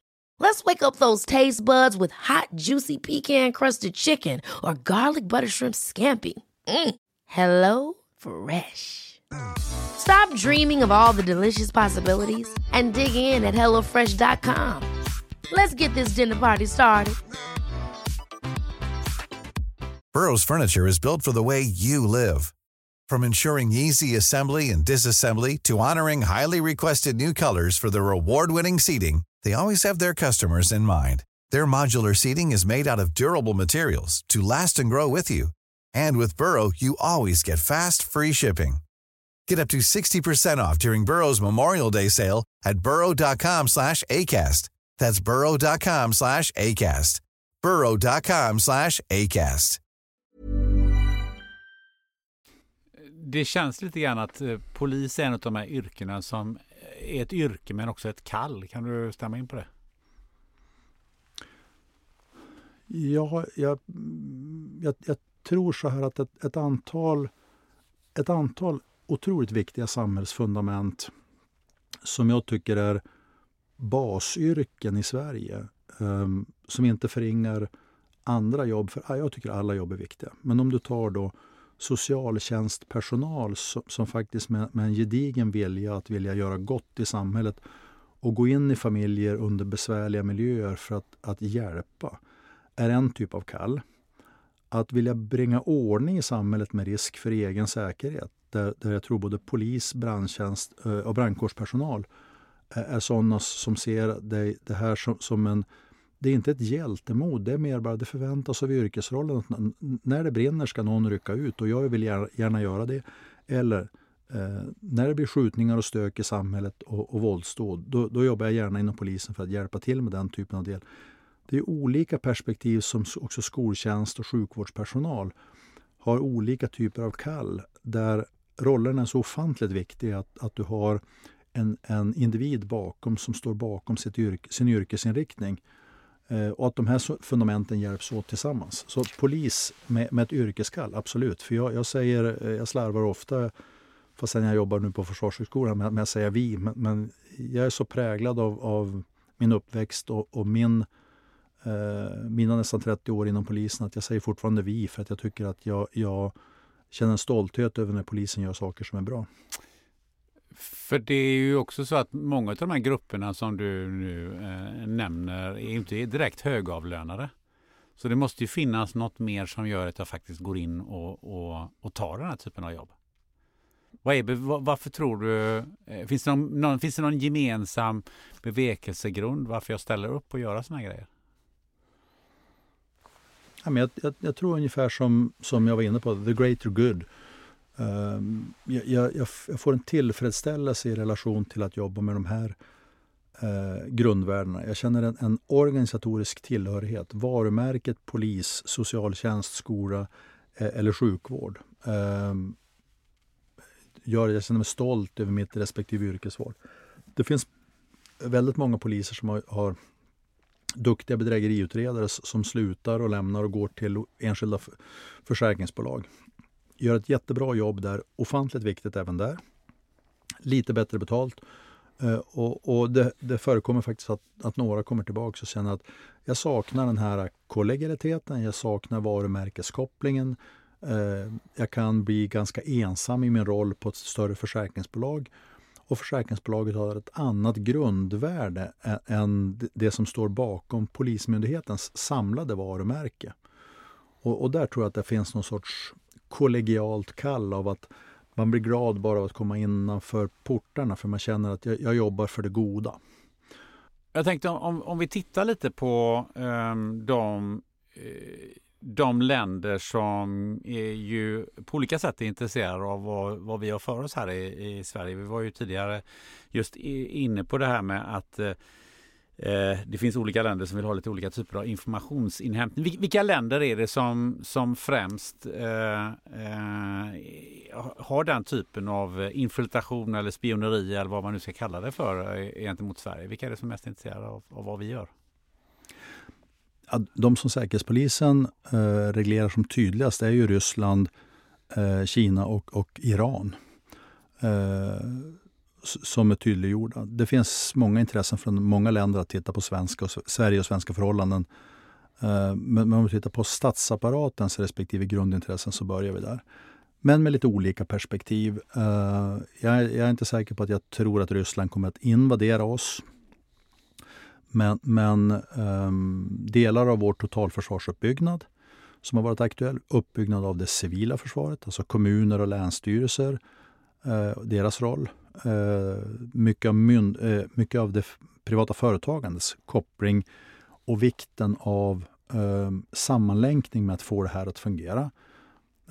Let's wake up those taste buds with hot, juicy pecan-crusted chicken or garlic butter shrimp scampi. Mm. Hello Fresh. Stop dreaming of all the delicious possibilities and dig in at HelloFresh.com. Let's get this dinner party started. Burrow's furniture is built for the way you live. From ensuring easy assembly and disassembly to honoring highly requested new colors for their award-winning seating, they always have their customers in mind. Their modular seating is made out of durable materials to last and grow with you. And with Burrow, you always get fast, free shipping. Get up to 60% off during Burrow's Memorial Day sale at burrow.com slash ACAST. That's burrow.com slash ACAST. burrow.com slash ACAST. Det känns lite grann att eh, polis är en av de här yrkena som är ett yrke men också ett kall. Kan du stämma in på det? Ja, jag, jag, jag tror så här att ett, ett, antal, ett antal otroligt viktiga samhällsfundament som jag tycker är basyrken i Sverige um, som inte förringar andra jobb. För Jag tycker alla jobb är viktiga. Men om du tar då socialtjänstpersonal som, som faktiskt med, med, en gedigen vilja att vilja göra gott i samhället och gå in i familjer under besvärliga miljöer för att, att hjälpa är en typ av kall. att vilja bringa ordning i samhället med risk för egen säkerhet. Där, där jag tror både polis, brandtjänst och brandkårspersonal är sådana som ser det, det här som, som, en... Det är inte ett hjältemod, det är mer bara det förväntas av yrkesrollen att när det brinner ska någon rycka ut och jag vill gärna, gärna göra det. Eller eh, när det blir skjutningar och stök i samhället och, och våldsdåd, då, då, jobbar jag gärna inom polisen för att hjälpa till med den typen av del. Det är olika perspektiv som också skoltjänst och sjukvårdspersonal har olika typer av kall där rollerna är så ofantligt viktiga att, att du har en, en individ bakom som står bakom sitt yrke, sin yrkesinriktning. Eh, och att de här fundamenten hjälps åt tillsammans. Så polis med, med ett yrkeskall, absolut. För jag, jag säger, eh, jag slarvar ofta, fastän jag jobbar nu på Försvarshögskolan, med, med att säga vi. Men, men, jag är så präglad av, av min uppväxt och, och min eh, mina nästan 30 år inom polisen att jag säger fortfarande vi för att jag tycker att jag, jag känner en stolthet över när polisen gör saker som är bra. För det är ju också så att många av de här grupperna som du nu eh, nämner är inte direkt högavlönade. Så det måste ju finnas något mer som gör att jag faktiskt går in och, och, och tar den här typen av jobb. Vad är, varför tror du, eh, finns det någon, någon, finns det någon gemensam bevekelsegrund varför jag ställer upp och gör sådana här grejer? Ja, men jag, jag, jag, tror ungefär som, som jag var inne på, the greater good. Ehm, jag, jag, jag, får en tillfredsställelse i relation till att jobba med de här eh, grundvärdena. Jag känner en, en, organisatorisk tillhörighet. Varumärket polis, socialtjänst, skola eh, eller sjukvård. Eh, gör, jag känner mig stolt över mitt respektive yrkesval. Det finns väldigt många poliser som har, har duktiga bedrägeriutredare som slutar och lämnar och går till enskilda försäkringsbolag. Gör ett jättebra jobb där, ofantligt viktigt även där. Lite bättre betalt. Eh, och, och det, det, förekommer faktiskt att, att några kommer tillbaka och känner att jag saknar den här kollegialiteten, jag saknar varumärkeskopplingen. Eh, jag kan bli ganska ensam i min roll på ett större försäkringsbolag och försäkringsbolaget har ett annat grundvärde än det som står bakom Polismyndighetens samlade varumärke. Och, och där tror jag att det finns någon sorts kollegialt kall av att man blir glad bara av att komma innanför portarna för man känner att jag, jag jobbar för det goda. Jag tänkte om, om vi tittar lite på ehm, eh, de de länder som är ju på olika sätt är intresserade av vad, vad vi har för oss här i, i, Sverige. Vi var ju tidigare just inne på det här med att eh, Eh, det finns olika länder som vill ha lite olika typer av informationsinhämtning. Vil vilka länder är det som, som främst eh, eh, har den typen av infiltration eller spioneri eller vad man nu ska kalla det för eh, gentemot Sverige? Vilka är det som är mest intresserade av, av vad vi gör? de som Säkerhetspolisen eh, reglerar som tydligast är ju Ryssland, eh, Kina och, och Iran. Eh, som är tydliggjorda. Det finns många intressen från många länder att titta på svenska och, Sverige och svenska förhållanden. Eh, men om vi tittar på statsapparatens respektive grundintressen så börjar vi där. Men med lite olika perspektiv. Eh, jag, jag är inte säker på att jag tror att Ryssland kommer att invadera oss. Men, men um, delar av vår totalförsvarsuppbyggnad som har varit aktuell, uppbyggnad av det civila försvaret, alltså kommuner och länsstyrelser, uh, deras roll. Eh, mycket, av mynd, eh, mycket av det privata företagandets koppling och vikten av ehm, sammanlänkning med att få det här att fungera.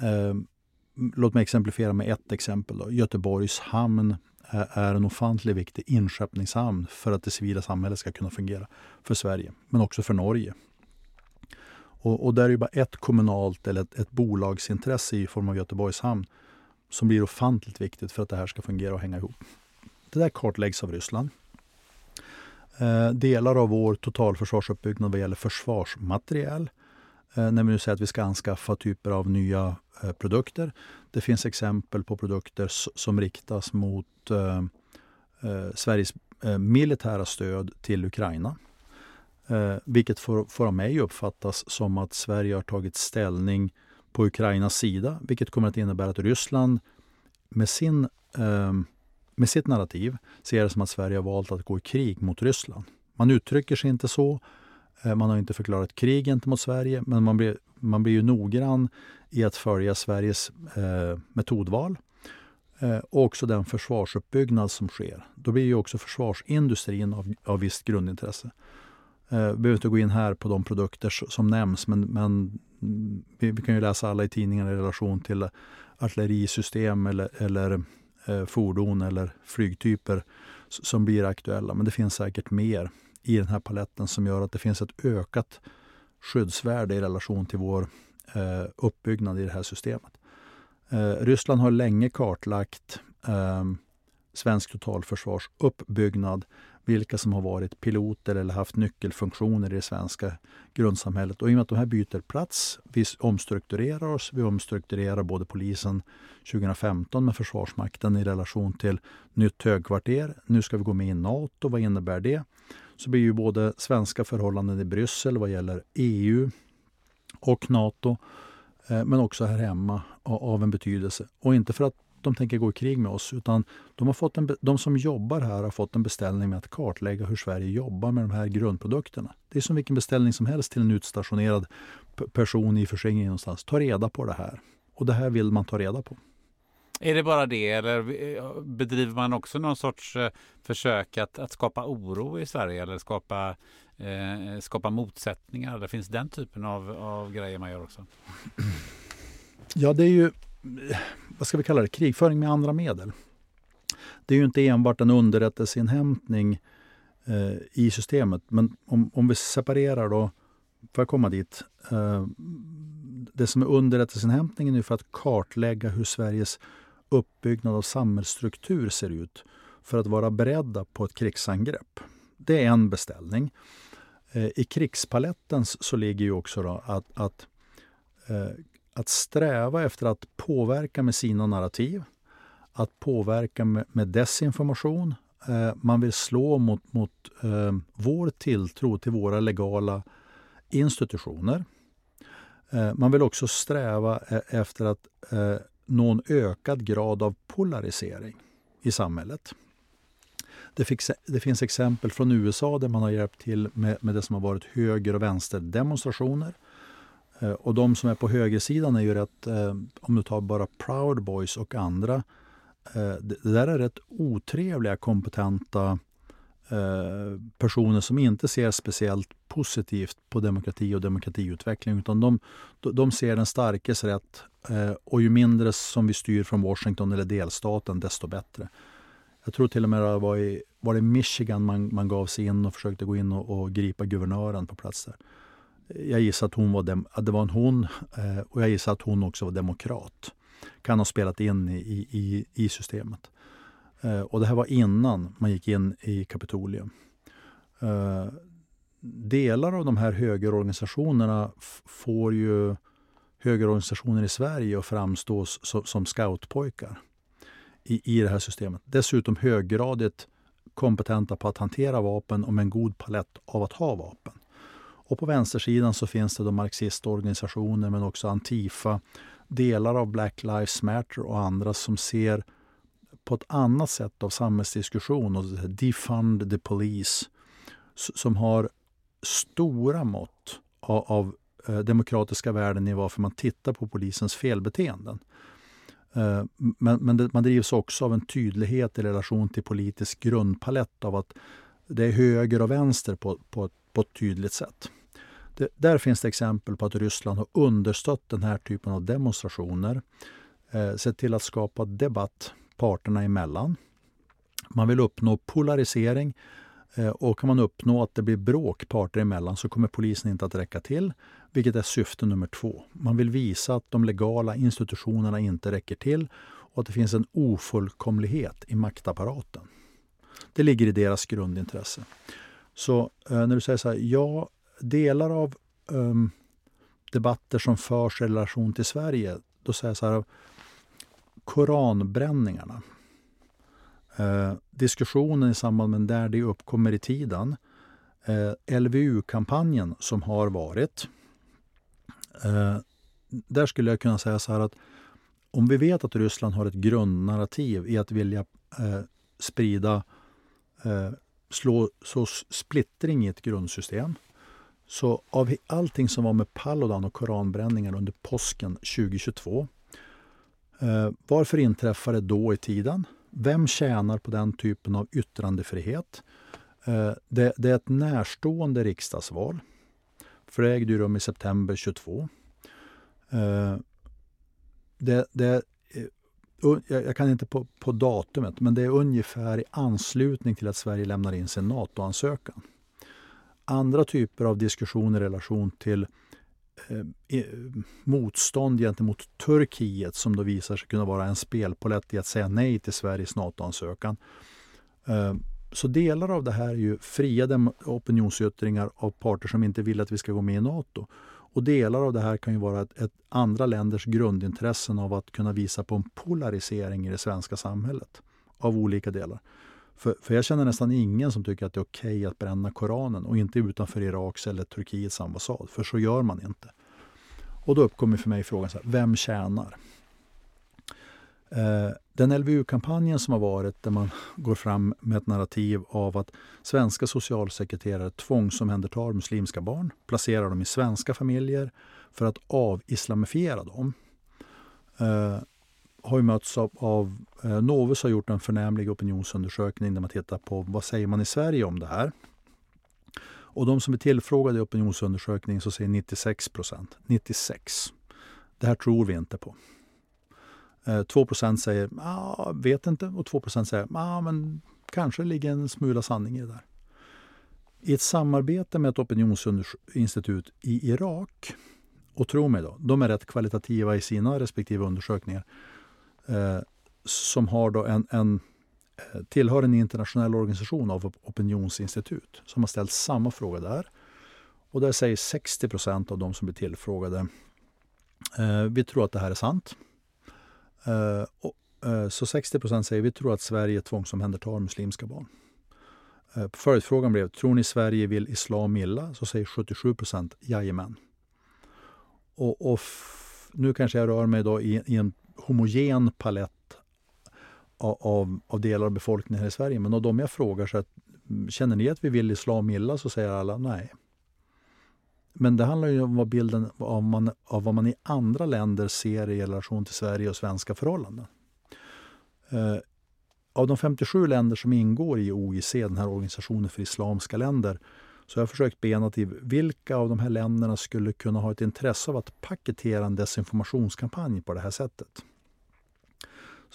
Ehm, låt mig exemplifiera med ett exempel. Då. Göteborgs hamn är en ofantligt viktig inskeppningshamn för att det civila samhället ska kunna fungera för Sverige, men också för Norge. Och, och där är det bara ett kommunalt eller ett, ett bolagsintresse i form av Göteborgs hamn som blir ofantligt viktigt för att det här ska fungera och hänga ihop. Det där kartläggs av Ryssland. Eh, delar av vår totalförsvarsuppbyggnad vad gäller försvarsmateriel eh, när vi nu säger att vi ska anskaffa typer av nya eh, produkter. Det finns exempel på produkter som riktas mot eh, eh, Sveriges eh, militära stöd till Ukraina. Vilket får, får av mig uppfattas som att Sverige har tagit ställning på Ukrainas sida, vilket kommer att innebära att Ryssland med, sin, eh, med sitt narrativ ser det som att Sverige har valt att gå i krig mot Ryssland. Man uttrycker sig inte så, eh, man har inte förklarat krig gentemot Sverige, men man blir man blir ju noggrann i att följa Sveriges eh, metodval eh, och också den försvarsuppbyggnad som sker. Då blir ju också försvarsindustrin av, av visst grundintresse. Eh, vi behöver inte gå in här på de produkter som nämns men, men vi, vi, kan ju läsa alla i tidningarna i relation till artillerisystem eller, eller eh, fordon eller flygtyper som blir aktuella. Men det finns säkert mer i den här paletten som gör att det finns ett ökat skyddsvärde i relation till vår eh, uppbyggnad i det här systemet. Eh, Ryssland har länge kartlagt eh, svensk totalförsvars uppbyggnad, vilka som har varit piloter eller haft nyckelfunktioner i det svenska grundsamhället. Och i och med att de här byter plats, vi omstrukturerar oss, vi omstrukturerar både polisen 2015 med Försvarsmakten i relation till nytt högkvarter. Nu ska vi gå med i Nato, vad innebär det? Så blir ju både svenska förhållanden i Bryssel vad gäller EU och Nato, eh, men också här hemma av en betydelse. Och inte för att de tänker gå i krig med oss. Utan de, har fått en, de som jobbar här har fått en beställning med att kartlägga hur Sverige jobbar med de här grundprodukterna. Det är som vilken beställning som helst till en utstationerad person i förskingring någonstans. Ta reda på det här. Och det här vill man ta reda på. Är det bara det eller bedriver man också någon sorts eh, försök att, att skapa oro i Sverige eller skapa, eh, skapa motsättningar? Det finns den typen av, av grejer man gör också? Ja, det är ju vad ska vi kalla det, krigföring med andra medel. Det är ju inte enbart en underrättelseinhämtning eh, i systemet. Men om, om vi separerar då, för att komma dit. Eh, det som är underrättelseinhämtningen är för att kartlägga hur Sveriges uppbyggnad av samhällsstruktur ser ut för att vara beredda på ett krigsangrepp. Det är en beställning. Eh, I krigspaletten så ligger ju också att, att eh, att sträva efter att påverka med sina narrativ, att påverka med, med desinformation. Eh, man vill slå mot, mot eh, vår tilltro till våra legala institutioner. Eh, man vill också sträva eh, efter att eh, nå en ökad grad av polarisering i samhället. Det, fick, det, finns exempel från USA där man har hjälpt till med, med det som har varit höger och vänsterdemonstrationer. Eh, Eh, och de som är på högersidan är ju rätt, eh, om du tar bara Proud Boys och andra, eh, det där är rätt otrevliga, kompetenta personer som inte ser speciellt positivt på demokrati och demokratiutveckling. Utan de, de ser den starkes rätt och ju mindre som vi styr från Washington eller delstaten, desto bättre. Jag tror till och med det var i, var det Michigan man, man gav sig in och försökte gå in och, och gripa guvernören på plats där. Jag gissar att, hon var dem, att det var en hon eh, och jag gissar att hon också var demokrat. Kan ha spelat in i, i, i systemet. Eh, och det här var innan man gick in i Kapitolium. Eh, delar av de här högerorganisationerna får ju högerorganisationer i Sverige att framstå som, som scoutpojkar i, i det här systemet. Dessutom höggradigt kompetenta på att hantera vapen och med en god palett av att ha vapen. Och på vänstersidan så finns det då marxistorganisationer men också Antifa, delar av Black Lives Matter och andra som ser på ett annat sätt av samhällsdiskussion, och defund the police, som har stora mått av, av eh, demokratiska värden i varför man tittar på polisens felbeteenden. Eh, men, men det, man drivs också av en tydlighet i relation till politisk grundpalett av att det är höger och vänster på, på, på ett tydligt sätt. Det, där finns det exempel på att Ryssland har understött den här typen av demonstrationer. Eh, sett till att skapa debatt parterna emellan. Man vill uppnå polarisering eh, och kan man uppnå att det blir bråk parter emellan så kommer polisen inte att räcka till, vilket är syfte nummer två. Man vill visa att de legala institutionerna inte räcker till och att det finns en ofullkomlighet i maktapparaten. Det ligger i deras grundintresse. Så eh, när du säger så här, ja, delar av um, debatter som förs i relation till Sverige, då säger jag så här, koranbränningarna. Eh, diskussionen i samband med där det uppkommer i tiden. Eh, LVU-kampanjen som har varit. Eh, där skulle jag kunna säga så här att om vi vet att Ryssland har ett grundnarrativ i att vilja eh, sprida, eh, slå så splittring i ett grundsystem så av allting som var med Paludan och koranbränningar under påsken 2022. Eh, varför inträffade det då i tiden? Vem tjänar på den typen av yttrandefrihet? Eh, det, det, är ett närstående riksdagsval. För det ägde rum i september 22. Eh, det, det, jag kan inte på, på datumet, men det är ungefär i anslutning till att Sverige lämnar in sin NATO-ansökan. Andra typer av diskussion i relation till eh, motstånd gentemot Turkiet som då visar sig kunna vara en spelpolett i att säga nej till Sveriges NATO-ansökan. Eh, så delar av det här är ju fria opinionsyttringar av parter som inte vill att vi ska gå med i NATO. Och delar av det här kan ju vara ett, ett andra länders grundintressen av att kunna visa på en polarisering i det svenska samhället av olika delar. För, för jag känner nästan ingen som tycker att det är okej okay att bränna Koranen och inte utanför Iraks eller Turkiets ambassad, för så gör man inte. Och då uppkommer för mig frågan, så här, vem tjänar? Eh, den LVU-kampanjen som har varit där man går fram med ett narrativ av att svenska socialsekreterare tvångsomhändertar muslimska barn, placerar dem i svenska familjer för att avislamifiera dem. Eh, har ju mötts av, av eh, Novus har gjort en förnämlig opinionsundersökning där man tittar på vad säger man i Sverige om det här. Och de som är tillfrågade i opinionsundersökningen så säger 96 procent, 96. Det här tror vi inte på. Eh, 2 procent säger ah, vet inte och 2 procent säger ah, men kanske ligger en smula sanning i det där. I ett samarbete med ett opinionsinstitut i Irak, och tro mig då, de är rätt kvalitativa i sina respektive undersökningar, eh, som har då en, en, eh, tillhör en internationell organisation av opinionsinstitut som har ställt samma fråga där. Och där säger 60 procent av de som blir tillfrågade eh, vi tror att det här är sant. Eh, och, eh, så 60 procent säger vi tror att Sverige tvångsomhändertar muslimska barn. Eh, följdfrågan blev, tror ni Sverige vill islam illa? Så säger 77 procent jajamän. Och, och nu kanske jag rör mig då i, i en homogen palett av, av, av, delar av befolkningen här i Sverige. Men av de jag frågar så att, mm, känner ni att vi vill islam illa? Så säger alla nej. Men det handlar ju om vad bilden av, man, av vad man i andra länder ser i relation till Sverige och svenska förhållanden. Eh, av de 57 länder som ingår i OIC, den här organisationen för islamska länder, så jag har försökt bena till vilka av de här länderna skulle kunna ha ett intresse av att paketera en desinformationskampanj på det här sättet.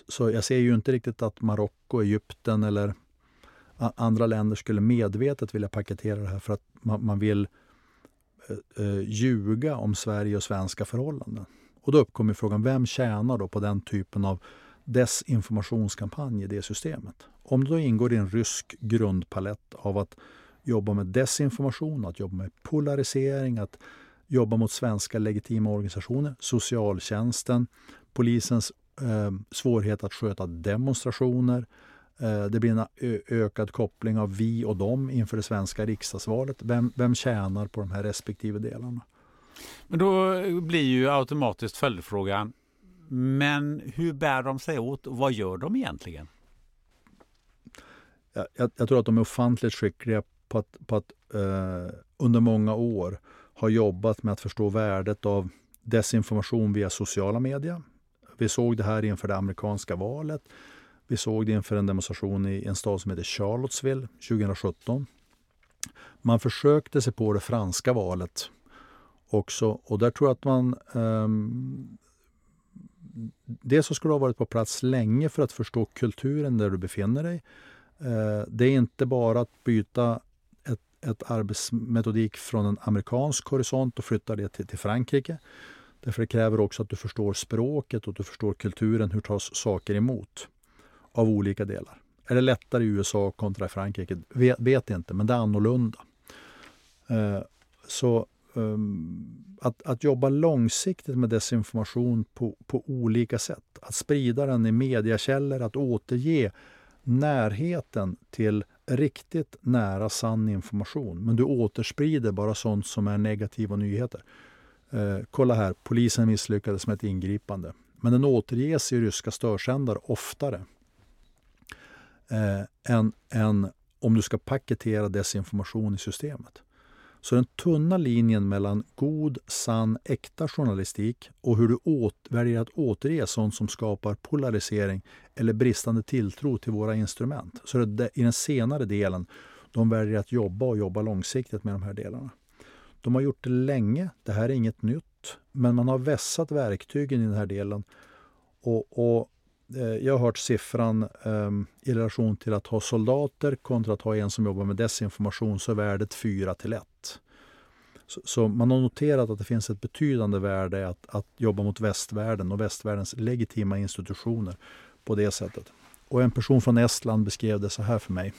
Så jag ser ju inte riktigt att Marocko, Egypten eller andra länder skulle medvetet vilja paketera det här för att man, man vill eh, eh ljuga om Sverige och svenska förhållanden. Och då uppkommer frågan, vem tjänar då på den typen av desinformationskampanj i det systemet? Om det då ingår i en rysk grundpalett av att jobba med desinformation, att jobba med polarisering, att jobba mot svenska legitima organisationer, socialtjänsten, polisens eh, svårighet att sköta demonstrationer, Eh, det blir en ökad koppling av vi och dem inför det svenska riksdagsvalet. Vem, vem tjänar på de här respektive delarna? Men då blir ju automatiskt följdfrågan, men hur bär de sig åt och vad gör de egentligen? Jag, jag, jag tror att de är ofantligt skickliga på att, på att eh, under många år ha jobbat med att förstå värdet av desinformation via sociala medier. Vi såg det här inför det amerikanska valet. Vi såg det inför en demonstration i en stad som heter Charlottesville 2017. Man försökte sig på det franska valet också och där tror jag att man ehm, um, Dels så skulle du ha varit på plats länge för att förstå kulturen där du befinner dig. Uh, det är inte bara att byta ett, ett arbetsmetodik från en amerikansk horisont och flytta det till, till Frankrike. Därför det kräver också att du förstår språket och att du förstår kulturen, hur tas saker emot av olika delar. Är det lättare i USA kontra Frankrike? Vet, vet inte, men det är annorlunda. Eh, så um, att, att jobba långsiktigt med desinformation på, på olika sätt, att sprida den i mediakällor, att återge närheten till riktigt nära sann information. Men du återsprider bara sånt som är negativa nyheter. Eh, kolla här, polisen misslyckades med ett ingripande. Men den återges i ryska störsändare oftare eh, än, än om du ska paketera desinformation i systemet. Så den tunna linjen mellan god, sann, äkta journalistik och hur du åt, väljer att återge sånt som skapar polarisering eller bristande tilltro till våra instrument. Så det, i den senare delen, de väljer att jobba och jobba långsiktigt med de här delarna. De har gjort det länge, det här är inget nytt, men man har vässat verktygen i den här delen. Och, och eh, jag har hört siffran eh, i relation till att ha soldater kontra att ha en som jobbar med desinformation så är värdet 4 till 1. Så, så, man har noterat att det finns ett betydande värde att, att jobba mot västvärlden och västvärldens legitima institutioner på det sättet. Och en person från Estland beskrev det så här för mig.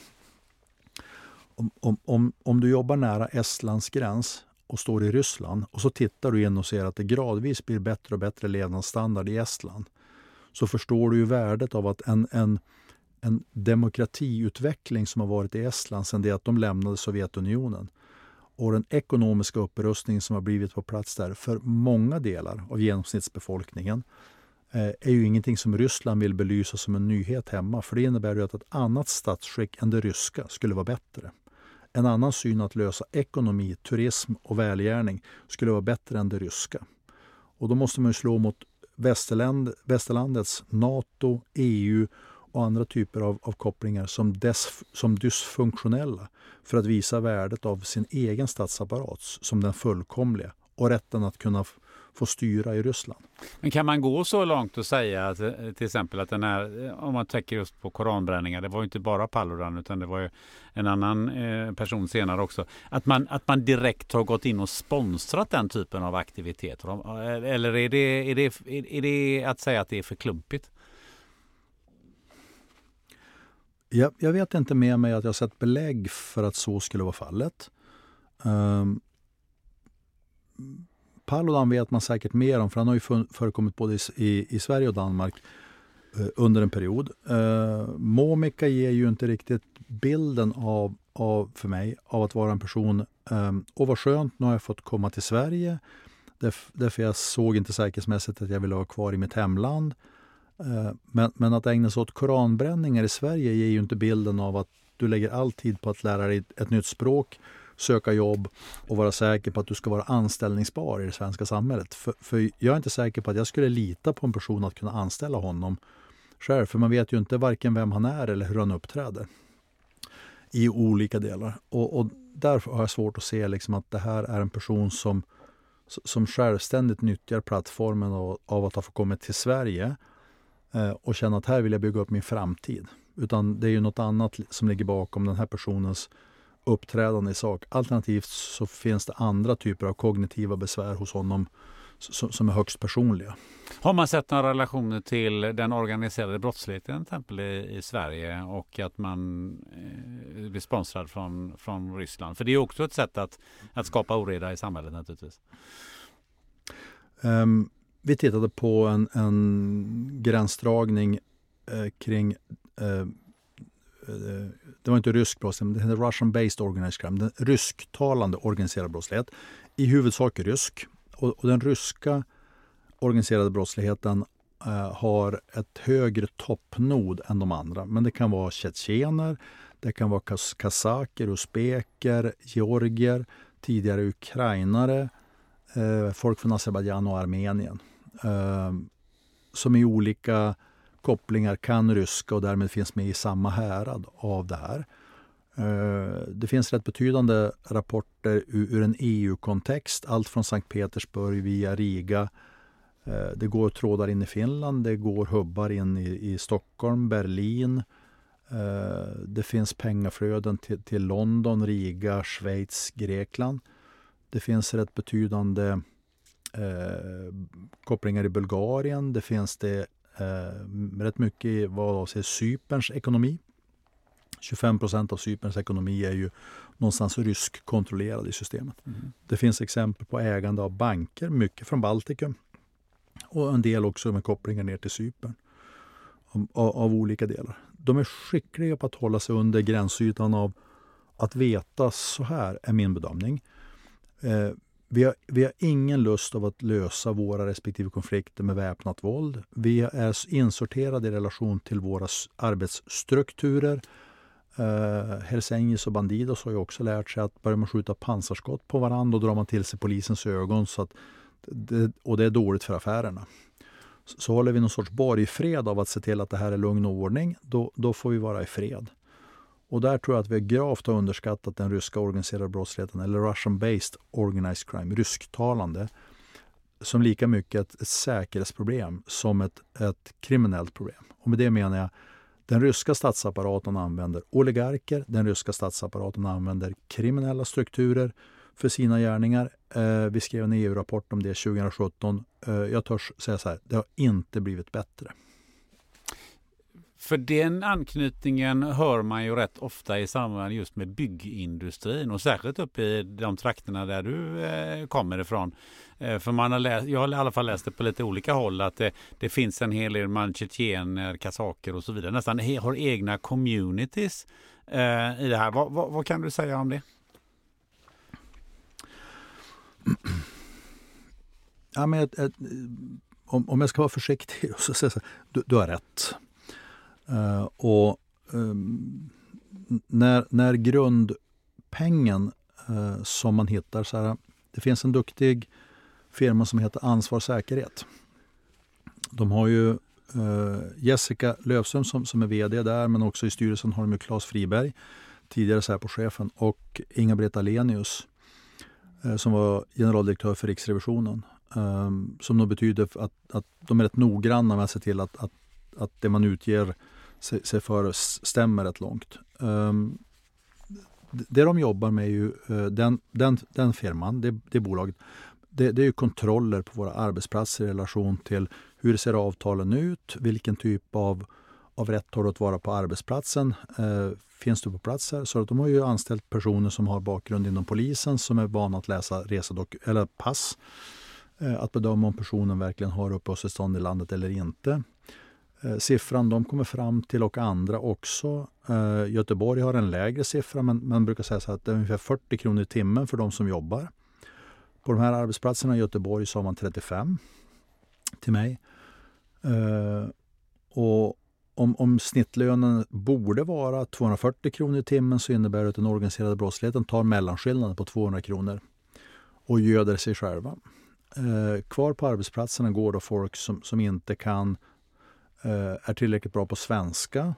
Om, om, om, om du jobbar nära Estlands gräns och står i Ryssland och så tittar du in och ser att det gradvis blir bättre och bättre levnadsstandard i Estland så förstår du ju värdet av att en, en, en demokratiutveckling som har varit i Estland sedan det att de lämnade Sovjetunionen och den ekonomiska upprustning som har blivit på plats där för många delar av genomsnittsbefolkningen eh, är ju ingenting som Ryssland vill belysa som en nyhet hemma. För det innebär ju att ett annat statsskick än det ryska skulle vara bättre. En annan syn att lösa ekonomi, turism och välgärning skulle vara bättre än det ryska. Och då måste man slå mot västerland, västerlandets NATO, EU och andra typer av, av kopplingar som, des, som dysfunktionella för att visa värdet av sin egen statsapparat som den fullkomliga och rätten att kunna få styra i Ryssland. Men kan man gå så långt och säga att eh, till exempel att den här, eh, om man tänker just på koranbränningar, det var inte bara Paludan utan det var ju en annan eh, person senare också, att man, att man direkt har gått in och sponsrat den typen av aktiviteter? Eller är det, är det, är det att säga att det är för klumpigt? Jag, jag vet inte med mig att jag sett belägg för att så skulle vara fallet. Um, Paludan vet man säkert mer om, för han har ju förekommit både i, i Sverige och Danmark eh, under en period. Eh, Momika ger ju inte riktigt bilden av, av, för mig av att vara en person, eh, och vad skönt, nu har jag fått komma till Sverige. Därför, därför jag såg inte säkerhetsmässigt att jag ville vara kvar i mitt hemland. Eh, men, men att ägna sig åt koranbränningar i Sverige ger ju inte bilden av att du lägger all tid på att lära dig ett nytt språk söka jobb och vara säker på att du ska vara anställningsbar i det svenska samhället. För, för jag är inte säker på att jag skulle lita på en person att kunna anställa honom själv. För man vet ju inte varken vem han är eller hur han uppträder i olika delar. Och, och därför har jag svårt att se liksom att det här är en person som, som självständigt nyttjar plattformen av, av att ha fått till Sverige eh, och känna att här vill jag bygga upp min framtid. Utan det är ju något annat som ligger bakom den här personens uppträdande i sak. Alternativt så finns det andra typer av kognitiva besvär hos honom som är högst personliga. Har man sett några relationer till den organiserade brottsligheten till i, i Sverige och att man eh, blir sponsrad från, från Ryssland? För det är också ett sätt att, att skapa oreda i samhället naturligtvis. Um, vi tittade på en, en gränsdragning eh, kring Eh, Eh, det var inte rysk brottslighet, det hette Russian Based Organized Crime, den rysktalande organiserad brottslighet. I huvudsak rysk. Och, och den ryska organiserade brottsligheten eh, har ett högre toppnod än de andra. Men det kan vara tjetjener, det kan vara kaz kazaker, usbeker, georgier, tidigare ukrainare, eh, folk från Azerbajdzjan och Armenien. Eh, som i olika kopplingar kan ryska och därmed finns med i samma härad av det här. Eh, det finns rätt betydande rapporter ur en EU-kontext, allt från Sankt Petersburg via Riga. Eh, det går trådar in i Finland, det går hubbar in i, i Stockholm, Berlin. Eh, det finns pengaflöden till, till London, Riga, Schweiz, Grekland. Det finns rätt betydande eh, kopplingar i Bulgarien. Det finns det eh, rätt mycket vad avser Cyperns ekonomi. 25 procent av Cyperns ekonomi är ju någonstans ryskkontrollerad i systemet. Mm. Det finns exempel på ägande av banker, mycket från Baltikum och en del också med kopplingar ner till Cypern av, av, olika delar. De är skickliga på att hålla sig under gränsytan av att veta så här, är min bedömning. Eh, vi har, vi har ingen lust av att lösa våra respektive konflikter med väpnat våld. Vi är insorterade i relation till våra arbetsstrukturer. Eh, uh, Hells och Bandidos har ju också lärt sig att börjar man skjuta pansarskott på varandra då drar man till sig polisens ögon så att det, och det är dåligt för affärerna. Så, så håller vi någon sorts borgfred av att se till att det här är lugn och ordning, då, då får vi vara i fred. Och där tror jag att vi gravt har underskattat den ryska organiserade brottsligheten, eller Russian-based organized crime, rysktalande, som lika mycket ett, ett säkerhetsproblem som ett, ett kriminellt problem. Och med det menar jag den ryska statsapparaten använder oligarker, den ryska statsapparaten använder kriminella strukturer för sina gärningar. Eh, vi skrev en EU-rapport om det 2017. Eh, jag törs säga så här, det har inte blivit bättre. För den anknytningen hör man ju rätt ofta i samband just med byggindustrin och särskilt uppe i de trakterna där du eh, kommer ifrån. Eh, för man har läst, jag har i alla fall läst det på lite olika håll att det, det finns en hel del manchetener, kasaker och så vidare. Nästan har egna communities eh, i det här. Vad, va, vad kan du säga om det? Ja, men om, om jag ska vara försiktig så så, så, du, du har rätt. Uh, och um, när, när grundpengen uh, som man hittar, så här, det finns en duktig firma som heter Ansvar Säkerhet. De har ju uh, Jessica Löfström som, som är VD där, men också i styrelsen har de Claes Friberg, tidigare Säpo-chefen, och Inga-Britt Alenius som var generaldirektör för Riksrevisionen. Um, som nog betyder att, att de är rätt noggranna med att se till att, att, att det man utger sig, för stämmer rätt långt. Um, det de jobbar med är ju, eh, den, den, den firman, det, det bolaget, det, det, är ju kontroller på våra arbetsplatser i relation till hur ser avtalen ut, vilken typ av, av rätt har du att vara på arbetsplatsen, Eh, finns du på plats här? Så att de har ju anställt personer som har bakgrund inom polisen som är vana att läsa resedok eller pass. Eh, att bedöma om personen verkligen har uppehållstillstånd i landet eller inte. Eh, siffran de kommer fram till och andra också. Eh, Göteborg har en lägre siffra men man brukar säga så att det är ungefär 40 kronor i timmen för de som jobbar. På de här arbetsplatserna i Göteborg sa man 35 till mig. Eh, och om, om snittlönen borde vara 240 kronor i timmen så innebär det att den organiserade brottsligheten tar mellanskillnaden på 200 kronor och göder sig själva. Eh, kvar på arbetsplatserna går då folk som, som inte kan Eh, är tillräckligt bra på svenska,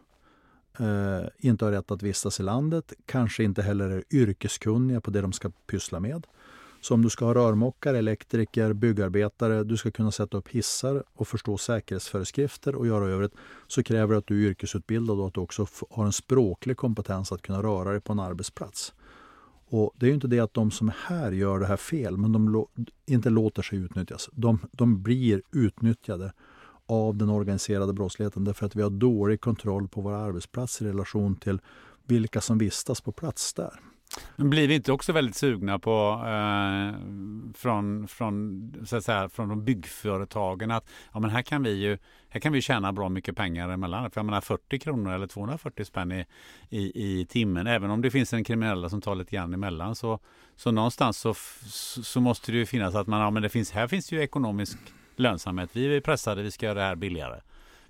eh, inte har rätt att vistas i landet, kanske inte heller är yrkeskunniga på det de ska pyssla med. Så om du ska ha rörmokare, elektriker, byggarbetare, du ska kunna sätta upp hissar och förstå säkerhetsföreskrifter och göra övrigt, så kräver det att du är yrkesutbildad och att du också har en språklig kompetens att kunna röra dig på en arbetsplats. Och Det är ju inte det att de som är här gör det här fel, men de inte låter sig utnyttjas. De, de blir utnyttjade av den organiserade brottsligheten därför att vi har dålig kontroll på våra arbetsplatser i relation till vilka som vistas på plats där. Men blir vi inte också väldigt sugna på eh, från, från, så att säga, från de byggföretagen att ja, men här kan vi ju här kan vi tjäna bra mycket pengar emellan. För jag menar 40 kronor eller 240 spänn i, i, i timmen. Även om det finns en kriminella som tar lite grann emellan så, så någonstans så, så måste det ju finnas att man, ja men det finns, här finns ju ekonomisk lönsamhet. Vi är pressade, vi ska göra det här billigare.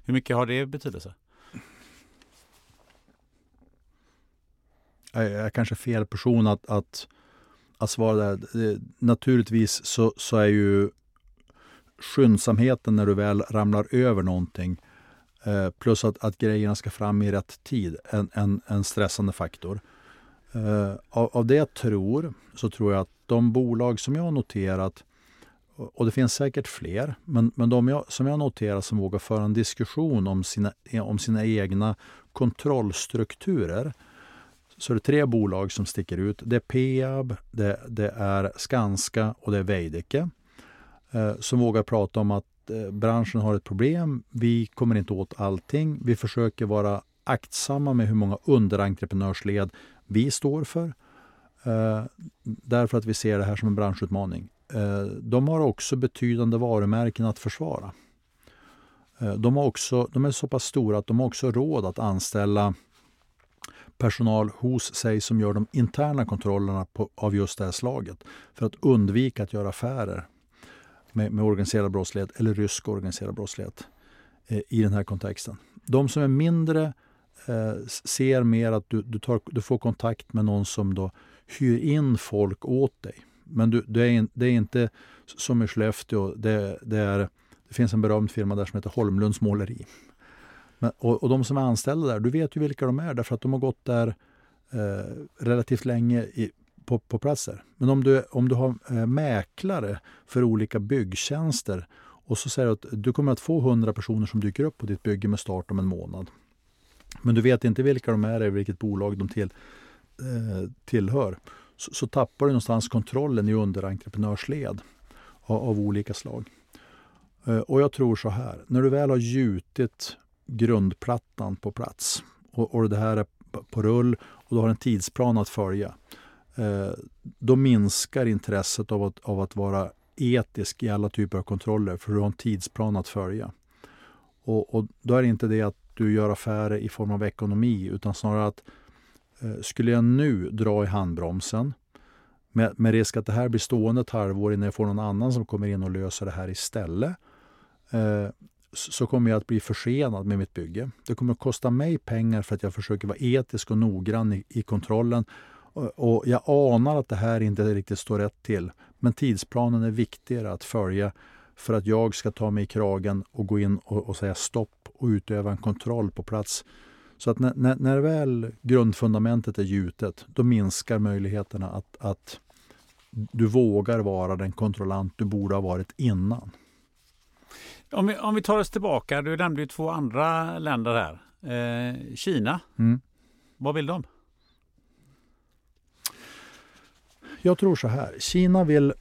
Hur mycket har det betydelse? Jag är kanske fel person att, att, att svara där. Naturligtvis så, så är ju skyndsamheten när du väl ramlar över någonting eh, plus att, att grejerna ska fram i rätt tid en, en, en stressande faktor. Eh, av, av det jag tror så tror jag att de bolag som jag har noterat och det finns säkert fler, men, men de jag, som jag noterar som vågar föra en diskussion om sina, om sina egna kontrollstrukturer så är det tre bolag som sticker ut. Det är Peab, det, det är Skanska och det är Veidekke eh, som vågar prata om att eh, branschen har ett problem. Vi kommer inte åt allting. Vi försöker vara aktsamma med hur många underentreprenörsled vi står för. Eh, därför att vi ser det här som en branschutmaning. Eh, de har också betydande varumärken att försvara. Eh, de, har också, de är så pass stora att de har också råd att anställa personal hos sig som gör de interna kontrollerna på, av just det här slaget för att undvika att göra affärer med, med organiserad brottslighet eller rysk organiserad brottslighet eh, i den här kontexten. De som är mindre eh, ser mer att du, du, tar, du får kontakt med någon som då hyr in folk åt dig. Men du, det, är, det är inte som i Skellefteå. Det, det, är, det finns en berömd firma där som heter Holmlunds måleri. Men, och, och, de som är anställda där, du vet ju vilka de är därför att de har gått där eh, relativt länge i, på, på platser. Men om du, om du har eh, mäklare för olika byggtjänster och så säger du att du kommer att få 100 personer som dyker upp på ditt bygge med start om en månad. Men du vet inte vilka de är eller vilket bolag de till, eh, tillhör. Så, så, tappar du någonstans kontrollen i underentreprenörsled av, av olika slag. Eh, och jag tror så här, när du väl har gjutit grundplattan på plats och, och det här är på rull och du har en tidsplan att följa. Eh, då minskar intresset av att, av att vara etisk i alla typer av kontroller för du har en tidsplan att följa. Och, och då är det inte det att du gör affärer i form av ekonomi utan snarare att eh, Eh, skulle jag nu dra i handbromsen med, med risk att det här blir stående ett halvår innan jag får någon annan som kommer in och löser det här istället eh, så kommer jag att bli försenad med mitt bygge. Det kommer att kosta mig pengar för att jag försöker vara etisk och noggrann i, i kontrollen. Och, och jag anar att det här inte riktigt står rätt till. Men tidsplanen är viktigare att följa för att jag ska ta mig i kragen och gå in och, och säga stopp och utöva en kontroll på plats. Så att när, när, när väl grundfundamentet är gjutet, då minskar möjligheterna att, att du vågar vara den kontrollant du borde ha varit innan. Om vi, om vi tar oss tillbaka, du nämnde ju två andra länder här. Eh, Kina, mm. vad vill de? Jag tror så här, Kina vill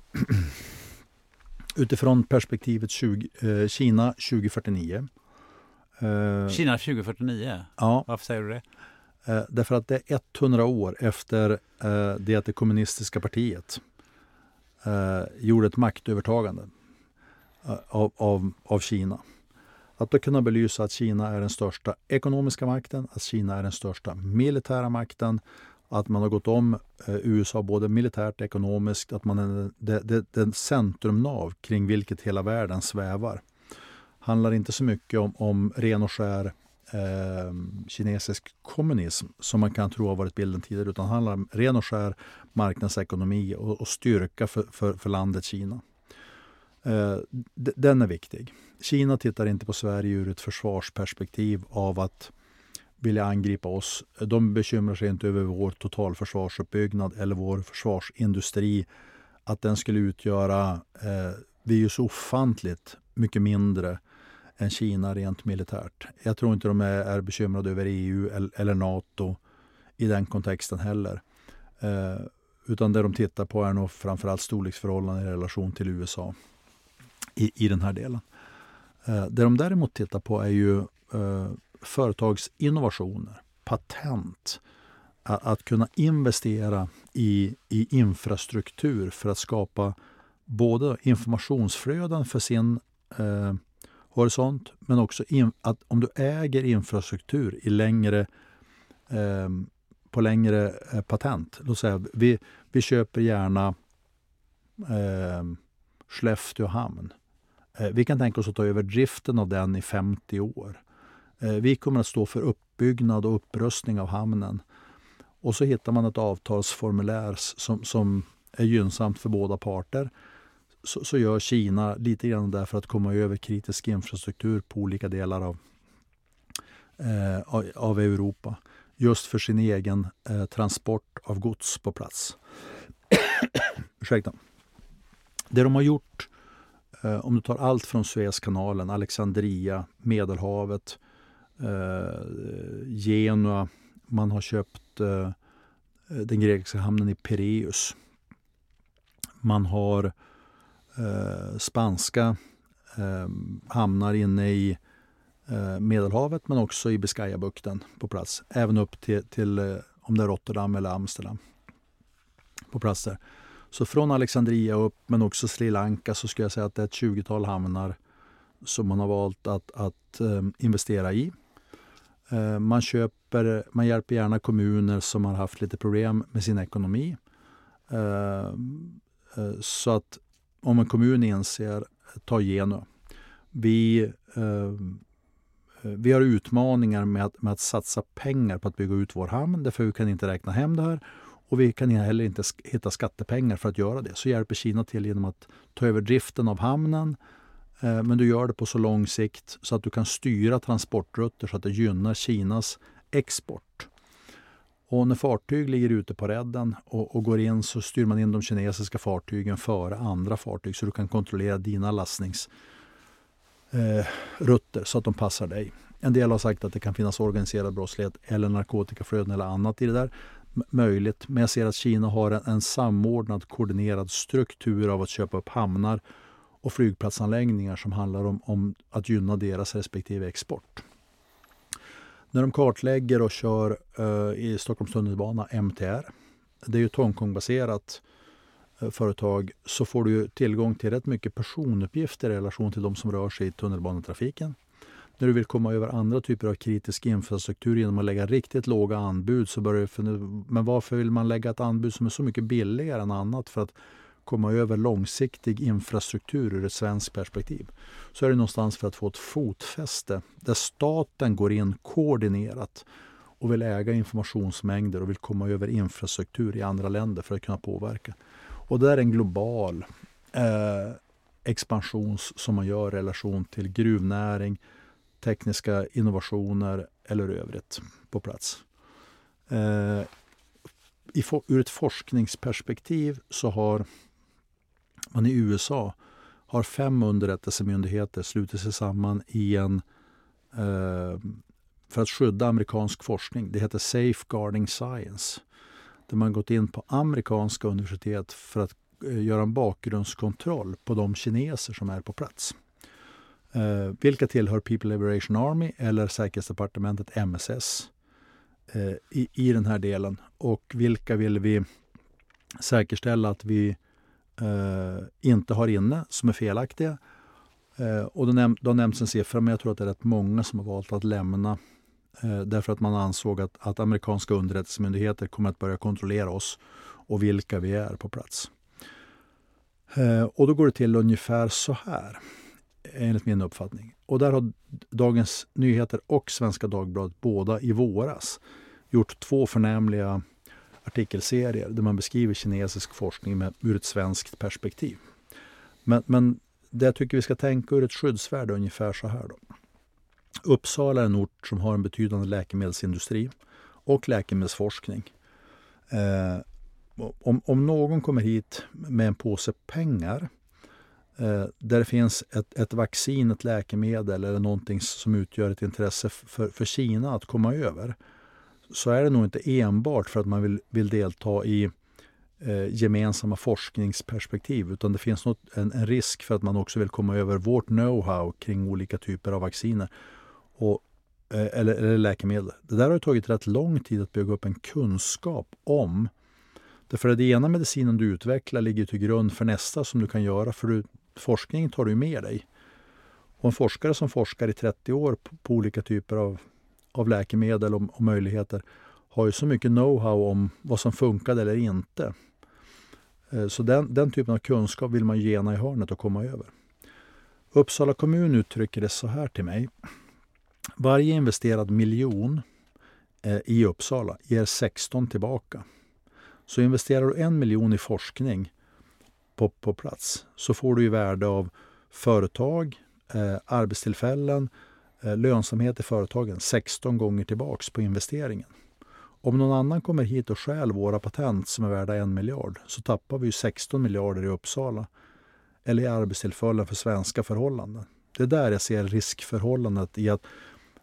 utifrån perspektivet 20, eh, Kina 2049. Eh, Kina 2049? Ja. Varför säger du det? Eh, därför att det är 100 år efter eh, det att det kommunistiska partiet gjorde ett maktövertagande av, av, av Kina. Att då kunna belysa att Kina är den största ekonomiska makten, att Kina är den största militära makten, att man har gått om USA både militärt och ekonomiskt, att man är det centrumnav kring vilket hela världen svävar handlar inte så mycket om, om ren och skär eh, kinesisk kommunism som man kan tro har varit bilden tidigare, utan handlar om ren och skär marknadsekonomi och, och styrka för, för, för landet Kina. Eh, den är viktig. Kina tittar inte på Sverige ur ett försvarsperspektiv av att vilja angripa oss. De bekymrar sig inte över vår totalförsvarsuppbyggnad eller vår försvarsindustri. Att den skulle utgöra, eh, vi är ju så ofantligt mycket mindre än Kina rent militärt. Jag tror inte de är, är bekymrade över EU eller, eller, NATO i den kontexten heller. Eh, utan det de tittar på är nog framförallt storleksförhållanden i relation till USA i, i den här delen. Eh, det de däremot tittar på är ju eh, företagsinnovationer, patent. Att, att kunna investera i, i infrastruktur för att skapa både informationsflöden för sin eh, horisont men också in, att om du äger infrastruktur i längre, eh, på längre eh, patent. Låt säga, vi, vi köper gärna eh, Skellefteå hamn. Eh, vi kan tänka oss att ta över driften av den i 50 år. Eh, vi kommer att stå för uppbyggnad och upprustning av hamnen. Och så hittar man ett avtalsformulär som, som är gynnsamt för båda parter. Så, så, gör Kina lite grann där för att komma över kritisk infrastruktur på olika delar av, eh, av Europa. Just för sin egen eh, transport av gods på plats. Ursäkta. Det de har gjort Eh, om du tar allt från Suezkanalen, Alexandria, Medelhavet, eh, Genua. Man har köpt eh, den grekiska hamnen i Pireus. Man har eh, spanska eh, hamnar inne i eh, Medelhavet men också i Biscayabukten på plats. Även upp till, till eh, om det är Rotterdam eller Amsterdam på plats där. Så från Alexandria upp, men också Sri Lanka, så skulle jag säga att det är ett 20-tal hamnar som man har valt att, att eh, investera i. Eh, man, köper, man hjälper gärna kommuner som har haft lite problem med sin ekonomi. Så att om en kommun inser, ta Geno. Vi eh, eh, vi har utmaningar med att, med att satsa pengar på att bygga ut vår hamn därför vi kan inte räkna hem det här och vi kan heller inte hitta skattepengar för att göra det. Så hjälper Kina till genom att ta över driften av hamnen eh, men du gör det på så lång sikt så att du kan styra transportrutter så att det gynnar Kinas export. Och när fartyg ligger ute på redden och, och, går in så styr man in de kinesiska fartygen före andra fartyg så du kan kontrollera dina lastningsrutter eh, så att de passar dig. En del har sagt att det kan finnas organiserad brottslighet eller narkotikaflöden eller annat i det där. M möjligt, men jag ser att Kina har en, en samordnad, koordinerad struktur av att köpa upp hamnar och flygplatsanläggningar som handlar om, om att gynna deras respektive export när de kartlägger och kör uh, i Stockholms tunnelbana MTR, det är ju Hongkong-baserat uh, eh, företag, så får du tillgång till rätt mycket personuppgifter i relation till de som rör sig i tunnelbanetrafiken. När du vill komma över andra typer av kritisk infrastruktur genom att lägga riktigt låga anbud så börjar du men varför vill man lägga ett anbud som är så mycket billigare än annat för att komma över långsiktig infrastruktur ur ett svenskt perspektiv så är det någonstans för att få ett fotfäste där staten går in koordinerat och vill äga informationsmängder och vill komma över infrastruktur i andra länder för att kunna påverka. Och det är en global eh, expansion som man gör i relation till gruvnäring, tekniska innovationer eller övrigt på plats. Eh, i, ur ett forskningsperspektiv så har man i USA har fem underrättelsemyndigheter slutit sig samman i en eh, för att skydda amerikansk forskning. Det heter Safeguarding Science. Där man gått in på amerikanska universitet för att eh, göra en bakgrundskontroll på de kineser som är på plats. Eh, vilka tillhör People Liberation Army eller säkerhetsdepartementet MSS eh, i, i den här delen. Och vilka vill vi säkerställa att vi eh, inte har inne som är felaktiga. Eh, och då, näm då nämns en siffra, men jag tror att det är rätt många som har valt att lämna eh, därför att man ansåg att, att amerikanska underrättelsemyndigheter kommer att börja kontrollera oss och vilka vi är på plats. Eh, och då går det till ungefär så här, enligt min uppfattning. Och där har Dagens Nyheter och Svenska Dagbladet båda i våras gjort två förnämliga artikelserier där man beskriver kinesisk forskning med, ur ett svenskt perspektiv. Men, men det jag tycker vi ska tänka ur ett skyddsvärde ungefär så här. Då. Uppsala är en ort som har en betydande läkemedelsindustri och läkemedelsforskning. Eh, om, om någon kommer hit med en påse pengar eh, där det finns ett, ett vaccin, ett läkemedel eller någonting som utgör ett intresse för, för Kina att komma över så är det nog inte enbart för att man vill, vill delta i eh, gemensamma forskningsperspektiv utan det finns något, en, en, risk för att man också vill komma över vårt know-how kring olika typer av vacciner och, eh, eller, eller läkemedel. Det där har tagit rätt lång tid att bygga upp en kunskap om. Därför att den ena medicinen du utvecklar ligger till grund för nästa som du kan göra för du, forskning tar du med dig. Och en forskare som forskar i 30 år på, på olika typer av av läkemedel och, och möjligheter har ju så mycket know-how om vad som funkade eller inte. Eh, så den, den typen av kunskap vill man gena i hörnet och komma över. Uppsala kommun uttrycker det så här till mig. Varje investerad miljon eh, i Uppsala ger 16 tillbaka. Så investerar du en miljon i forskning på, på plats så får du ju värde av företag, eh, arbetstillfällen, Eh, Eh, lönsamhet i företagen 16 gånger tillbaks på investeringen. Om någon annan kommer hit och stjäl våra patent som är värda en miljard så tappar vi 16 miljarder i Uppsala eller i arbetstillfällen för svenska förhållanden. Det är där jag ser riskförhållandet i att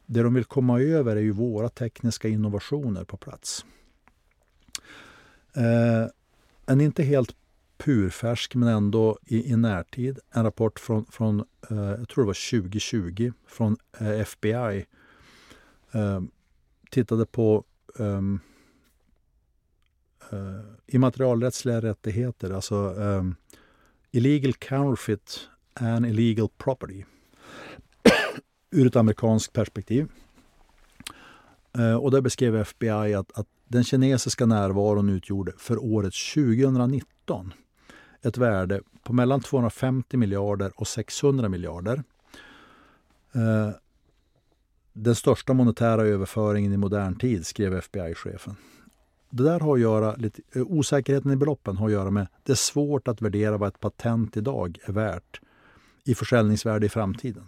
det de vill komma över är ju våra tekniska innovationer på plats. Eh, en inte helt purfärsk men ändå i, i närtid. En rapport från, från eh, jag tror det var 2020 från eh, FBI. Eh, tittade på ehm, eh, immaterialrättsliga rättigheter, alltså ehm, illegal counterfeit and illegal property ur ett amerikanskt perspektiv. Eh, och där beskrev FBI att, att den kinesiska närvaron utgjorde för året 2019 ett värde på mellan 250 miljarder och 600 miljarder. Eh, den största monetära överföringen i modern tid, skrev FBI-chefen. Det där har att göra, lite, eh, osäkerheten i beloppen har att göra med det är svårt att värdera vad ett patent idag är värt i försäljningsvärde i framtiden.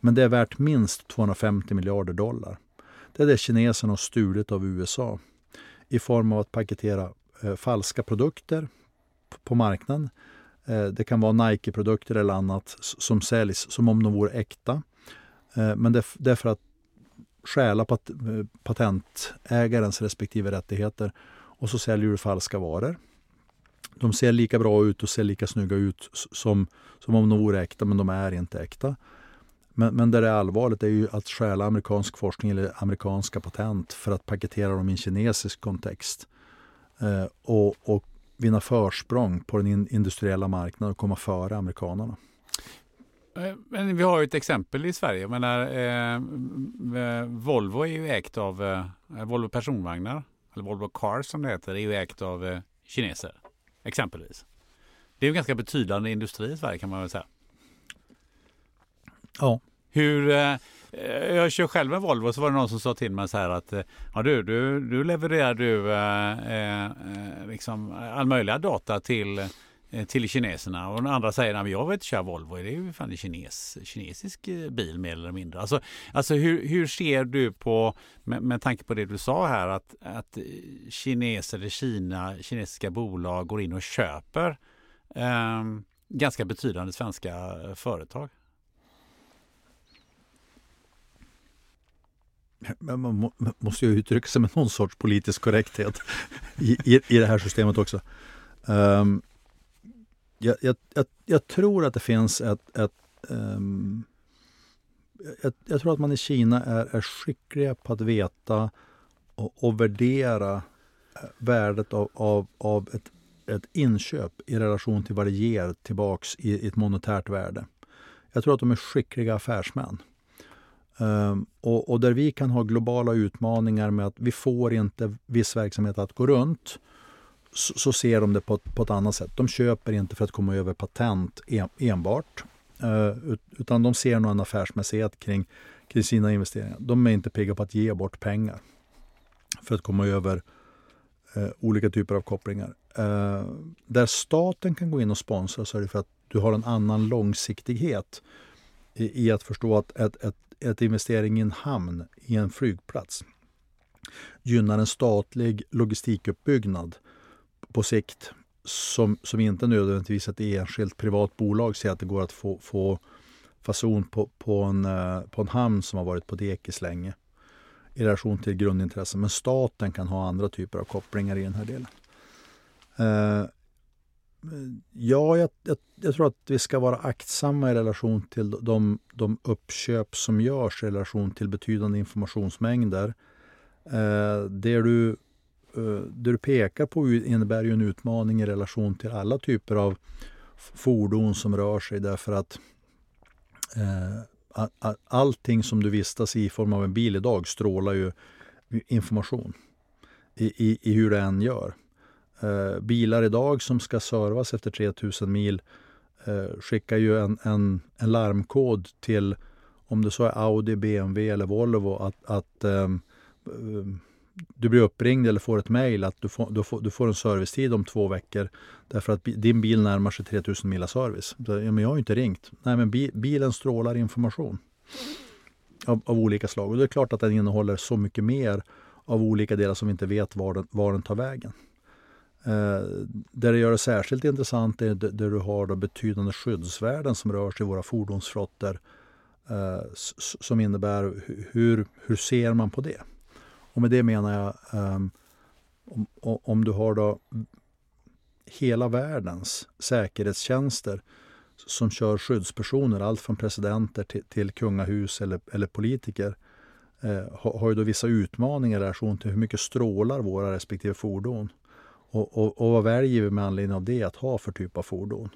Men det är värt minst 250 miljarder dollar. Det är det kineserna har stulit av USA i form av att paketera eh, falska produkter på marknaden. Eh, det kan vara Nike-produkter eller annat som säljs som om de vore äkta. Eh, men det, det är för att stjäla pat, eh, patentägarens respektive rättigheter och så säljer du falska varor. De ser lika bra ut och ser lika snygga ut som, som om de vore äkta, men de är inte äkta. Men, men det är allvarligt är ju att stjäla amerikansk forskning eller amerikanska patent för att paketera dem i en kinesisk kontext. Eh, och, och vinna försprång på den industriella marknaden och komma före amerikanerna. Eh, men vi har ett exempel i Sverige. Jag menar, eh, eh, Volvo är ju ägt av eh, Volvo personvagnar, eller Volvo Cars som det heter, är ju ägt av eh, kineser. Exempelvis. Det är en ganska betydande industri i Sverige kan man väl säga. Ja. Hur, eh, Eh, jag kör själv en Volvo så var det någon som sa till mig så här att eh, ja, du, du, du levererar du eh, eh, liksom all möjliga data till Eh, till kineserna och den andra säger att jag vill inte köra Volvo, det är ju fan en kines, kinesisk bil mer eller mindre. Alltså, alltså hur, hur ser du på, med, med tanke på det du sa här, att, att kineser i Kina, kinesiska bolag går in och köper eh, ganska betydande svenska företag? Man måste ju uttrycka sig med någon sorts politisk korrekthet i, i, i det här systemet också. Um, jag, jag, jag, jag, tror att det finns ett... ett um, jag, jag, tror att man i Kina är, är skickliga på att veta och, och värdera eh, värdet av, av, av ett, ett inköp i relation till vad det ger tillbaks i, i ett monetärt värde. Jag tror att de är skickliga affärsmän. Um, och, och, där vi kan ha globala utmaningar med att vi får inte viss verksamhet att gå runt så, så, ser de det på, på ett annat sätt. De köper inte för att komma över patent en, enbart. Uh, utan de ser nog en affärsmässighet kring, kring sina investeringar. De är inte pigga på att ge bort pengar för att komma över uh, olika typer av kopplingar. Uh, där staten kan gå in och sponsra så är det för att du har en annan långsiktighet i, i att förstå att ett, ett, ett investering i en hamn, i en flygplats gynnar en statlig logistikuppbyggnad på sikt som, som inte nödvändigtvis ett enskilt privat bolag ser att det går att få, få fason på, på, en, eh, på en hamn som har varit på dekis länge i relation till grundintressen. Men staten kan ha andra typer av kopplingar i den här delen. Eh, Ja, jag, jag, jag, tror att vi ska vara aktsamma i relation till de, de uppköp som görs i relation till betydande informationsmängder. Eh, det du Eh, det du pekar på innebär ju en utmaning i relation till alla typer av fordon som rör sig därför att eh, allting som du vistas i i form av en bil idag strålar ju information i, i, i hur det än gör. Eh, bilar idag som ska servas efter 3000 mil eh, skickar ju en, en, en, larmkod till om det så är Audi, BMW eller Volvo att, att eh, du blir uppringd eller får ett mejl att du får, du, får, du får en servicetid om två veckor därför att din bil närmar sig 3000 mila service. Så, ja, men jag har ju inte ringt. Nej, men bi, bilen strålar information av, av, olika slag. Och det är klart att den innehåller så mycket mer av olika delar som vi inte vet var den, var den tar vägen. Eh, där det gör det särskilt intressant är där du har då betydande skyddsvärden som rör sig i våra fordonsflottor eh, som innebär hur, hur ser man på det? Och med det menar jag ehm, om, om, du har då hela världens säkerhetstjänster som kör skyddspersoner, allt från presidenter till, till kungahus eller, eller politiker, eh, har, har ju då vissa utmaningar i relation till hur mycket strålar våra respektive fordon. Och, och, och vad väljer vi med anledning av det att ha för typ av fordon?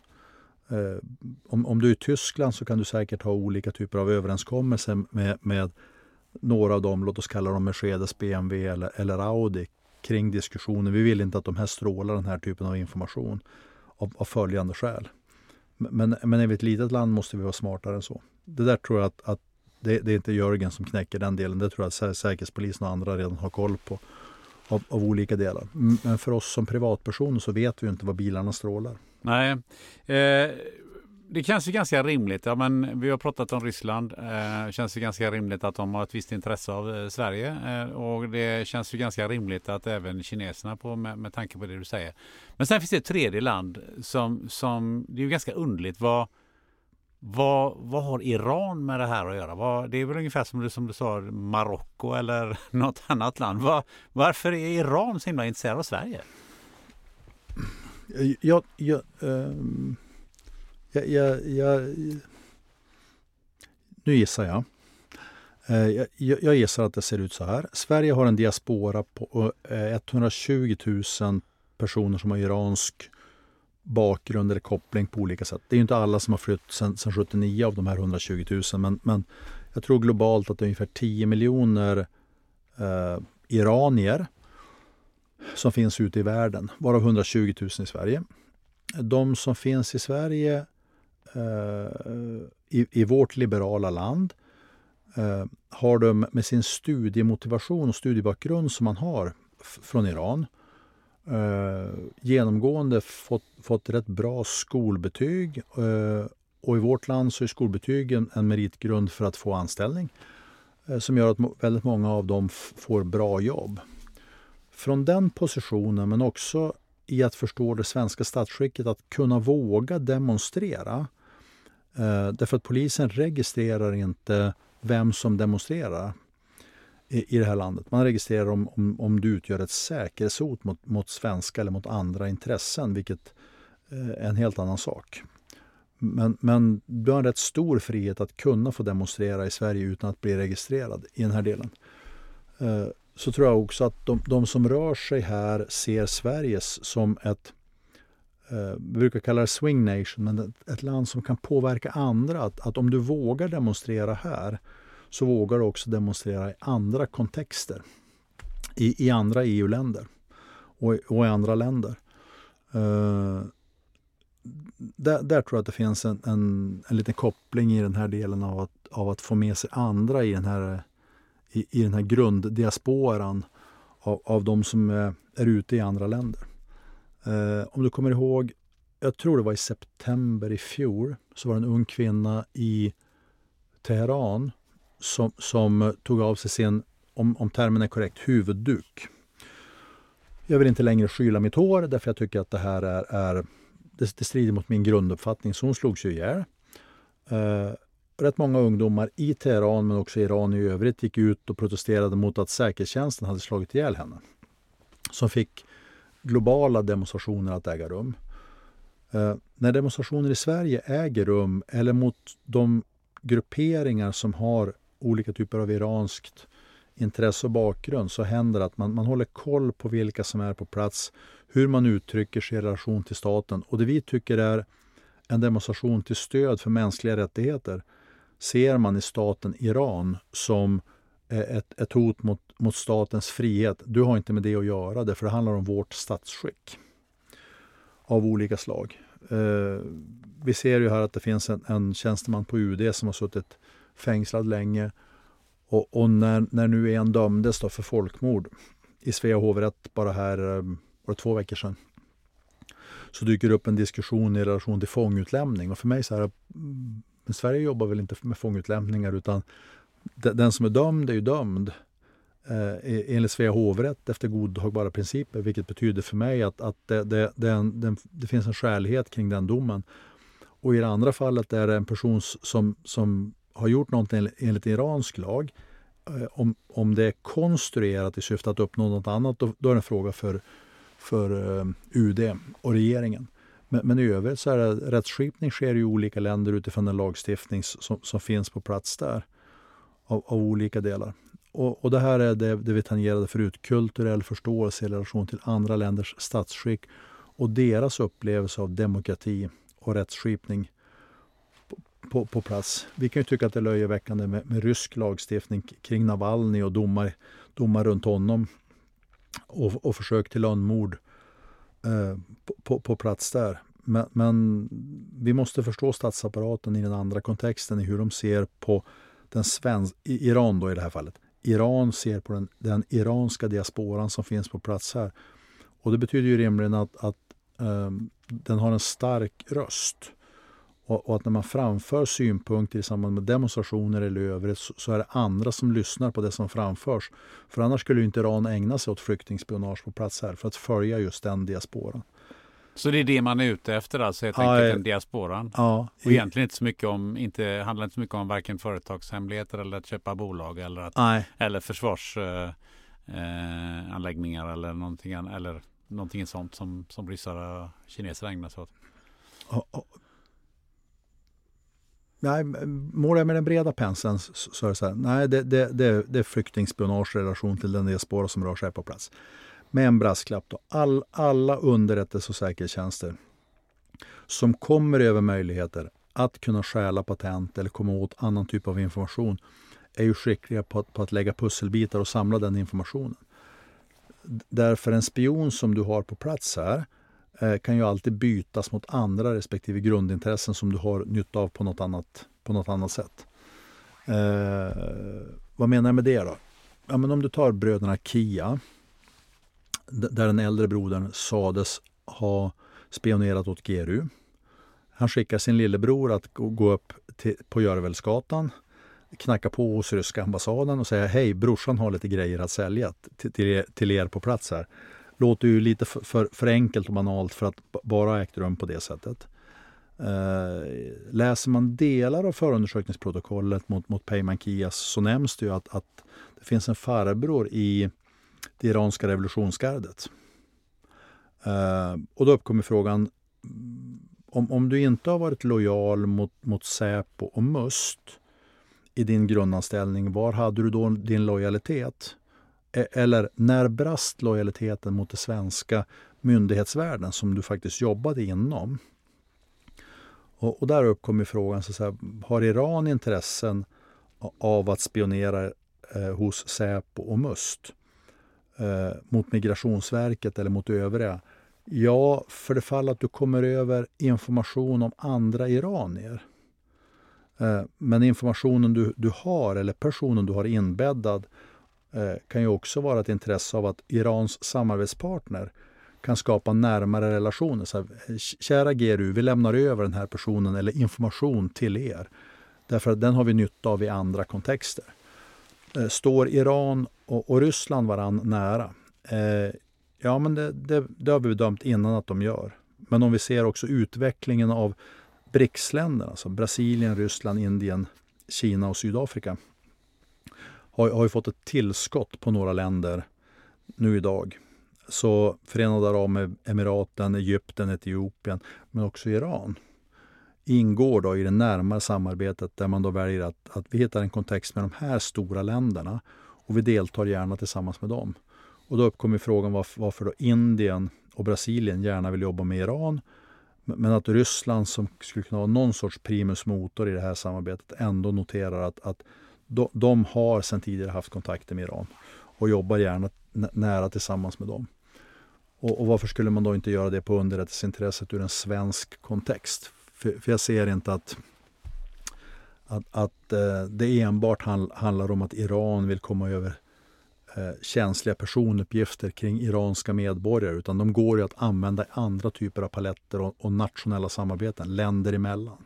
Eh, om, om du är i Tyskland så kan du säkert ha olika typer av överenskommelser med, med några av dem, låt oss kalla dem Mercedes, BMW eller, eller Audi, kring diskussionen. Vi vill inte att de här strålar den här typen av information av, av följande skäl. Men, men är vi ett litet land måste vi vara smartare än så. Det där tror jag att, att det, det, är inte Jörgen som knäcker den delen. Det tror jag att Säkerhetspolisen och andra redan har koll på av, av olika delar. Men för oss som privatpersoner så vet vi inte vad bilarna strålar. Nej. Eh, det känns ju ganska rimligt. Ja, men vi har pratat om Ryssland. Det eh, känns ju ganska rimligt att de har ett visst intresse av eh, Sverige. Eh, och det känns ju ganska rimligt att även kineserna på, med, med tanke på det du säger. Men sen finns det ett tredje land som, som det är ju ganska underligt. Vad, vad, vad har Iran med det här att göra? Vad, det är väl ungefär som du, som du sa Marocko eller något annat land. Vad, varför är Iran så himla intresserad av Sverige? Jag, jag, um jag, jag, jag, nu gissar eh, jag. Jag, jag gissar att det ser ut så här. Sverige har en diaspora på eh, 120 000 personer som har iransk bakgrund eller koppling på olika sätt. Det är inte alla som har flytt sedan 79 av de här 120 000 men, men jag tror globalt att det är ungefär 10 miljoner eh, iranier som finns ute i världen, varav 120 000 i Sverige. De som finns i Sverige eh, i, i vårt liberala land eh, har de med sin studiemotivation och studiebakgrund som man har från Iran eh, genomgående fått, fått rätt bra skolbetyg. Eh, och i vårt land så är skolbetygen en meritgrund för att få anställning eh, som gör att väldigt många av dem får bra jobb. Från den positionen, men också i att förstå det svenska statsskicket, att kunna våga demonstrera Eh, därför att polisen registrerar inte vem som demonstrerar i, i det här landet. Man registrerar om, om, om du utgör ett säkerhetshot mot, mot svenska eller mot andra intressen, vilket eh, är en helt annan sak. Men, men du har en rätt stor frihet att kunna få demonstrera i Sverige utan att bli registrerad i den här delen. Eh, så tror jag också att de, de som rör sig här ser Sverige som ett eh, vi brukar kalla det swing nation, men ett land som kan påverka andra. Att, att om du vågar demonstrera här så vågar du också demonstrera i andra kontexter. I, i andra EU-länder och, och, i andra länder. Uh, där, där, tror jag att det finns en, en, en liten koppling i den här delen av att, av att få med sig andra i den här, i, i den här grunddiasporan av, av de som är, är ute i andra länder. Eh, om du kommer ihåg, jag tror det var i september i fjol, så var det en ung kvinna i Teheran som, som tog av sig sin, om, om termen är korrekt, huvudduk. Jag vill inte längre skyla mitt hår därför jag tycker att det här är, är det, det strider mot min grunduppfattning. Så hon slogs ju ihjäl. Eh, rätt många ungdomar i Teheran men också i Iran i övrigt gick ut och protesterade mot att säkerhetstjänsten hade slagit ihjäl henne. Som fick globala demonstrationer att äga rum. Eh, när demonstrationer i Sverige äger rum eller mot de grupperingar som har olika typer av iranskt intresse och bakgrund så händer det att man, man håller koll på vilka som är på plats, hur man uttrycker sig i relation till staten. Och det vi tycker är en demonstration till stöd för mänskliga rättigheter ser man i staten Iran som eh, ett, ett hot mot, mot statens frihet. Du har inte med det att göra, det, för det handlar om vårt statsskick av olika slag. Eh, vi ser ju här att det finns en, en tjänsteman på UD som har suttit fängslad länge. Och, och när, när nu en dömdes då för folkmord i Svea hovrätt bara här eh, var det två veckor sedan så dyker det upp en diskussion i relation till fångutlämning. Och för mig så här, mm, men Sverige jobbar väl inte med fångutlämningar utan den som är dömd är ju dömd eh, e, enligt Svea hovrätt efter godtagbara principer, vilket betyder för mig att, att det, det, det, det, finns en skälighet kring den domen. Och i det andra fallet är det en person som, som har gjort något enligt iransk lag. Eh, om, om det är konstruerat i syfte att uppnå något annat, då, då är det en fråga för, för eh, UD och regeringen. Men, men i övrigt så är det rättsskipning sker i olika länder utifrån den lagstiftning som, som finns på plats där av, av olika delar. Och, och, det här är det, det vi tangerade förut, kulturell förståelse i relation till andra länders statsskick och deras upplevelse av demokrati och rättsskipning på, på, plats. Vi kan ju tycka att det är löjeväckande med, med rysk lagstiftning kring Navalny och domar, domar runt honom och, och försök till lönnmord eh, på, på, på, plats där. Men, men, vi måste förstå statsapparaten i den andra kontexten, i hur de ser på den svensk, Iran då i det här fallet, Iran ser på den, den iranska diasporan som finns på plats här. Och det betyder ju rimligen att, att eh, den har en stark röst. Och, och, att när man framför synpunkter i samband med demonstrationer eller övrigt så, så, är det andra som lyssnar på det som framförs. För annars skulle ju inte Iran ägna sig åt flyktingspionage på plats här för att följa just den diasporan. Så det är det man är ute efter alltså, helt enkelt, den diasporan? Ja. Och egentligen inte så mycket om, inte, handlar inte så mycket om varken företagshemligheter eller att köpa bolag eller, att, Nej. eller försvarsanläggningar eh, eller någonting, eller någonting sånt som, som ryssar och kineser ägnar sig åt. Nej, målar jag med den breda penseln så är det så här, nej det, det, det, det är flyktingspionage i relation till den diaspora som rör sig på plats med en brasklapp. Då. All, alla underrättelse och säkerhetstjänster som kommer över möjligheter att kunna stjäla patent eller komma åt annan typ av information är ju skickliga på att, på att lägga pusselbitar och samla den informationen. Därför en spion som du har på plats här eh, Eh, kan ju alltid bytas mot andra respektive grundintressen som du har nytta av på något annat, på något annat sätt. Eh, vad menar jag med det då? Ja, men om du tar bröderna Kia där den äldre brodern sades ha spionerat åt GRU. Han skickar sin lillebror att gå upp till, på Görvelsgatan, knacka på hos ryska ambassaden och säga hej, brorsan har lite grejer att sälja till, till, er, till er på plats här. Låter ju lite för, för, för, enkelt och banalt för att bara ha ägt rum på det sättet. Uh, läser man delar av förundersökningsprotokollet mot, mot Peyman Kias så nämns det ju att, att det finns en farbror i det iranska revolutionsgardet. Uh, och då uppkommer frågan, mm, om, om du inte har varit lojal mot, mot Säpo och Must i din grundanställning, var hade du då din lojalitet? E-, eller när brast lojaliteten mot det svenska myndighetsvärlden som du faktiskt jobbade inom? Och, och där uppkommer frågan, så, så här, har Iran intressen av att spionera eh, hos Säpo och Must? eh, mot Migrationsverket eller mot övriga? Ja, för det fall att du kommer över information om andra iranier. Eh, men informationen du, du har eller personen du har inbäddad eh, Eh, kan ju också vara ett intresse av att Irans samarbetspartner kan skapa närmare relationer. Så här, Kära GRU, vi lämnar över den här personen eller information till er. Därför att den har vi nytta av i andra kontexter. Eh, står Iran och, och Ryssland varann nära? Eh, ja, men det, det, det, har vi bedömt innan att de gör. Men om vi ser också utvecklingen av BRICS-länderna, alltså Brasilien, Ryssland, Indien, Kina och Sydafrika, har, har ju fått ett tillskott på några länder nu idag. Så Förenade Arabemiraten, Egypten, Etiopien, men också Iran ingår då i det närmare samarbetet där man då väljer att, att vi hittar en kontext med de här stora länderna och vi deltar gärna tillsammans med dem. Och då uppkommer frågan varför, varför då Indien och Brasilien gärna vill jobba med Iran men att Ryssland som skulle kunna vara någon sorts primus motor i det här samarbetet ändå noterar att, att de, de har sedan tidigare haft kontakter med Iran och jobbar gärna nära tillsammans med dem. Och, och varför skulle man då inte göra det på underrättelseintresset ur en svensk kontext? För, för jag ser inte att, att, att eh, det enbart handlar om att Iran vill komma över eh, känsliga personuppgifter kring iranska medborgare utan de går ju att använda i andra typer av paletter och, och nationella samarbeten länder emellan.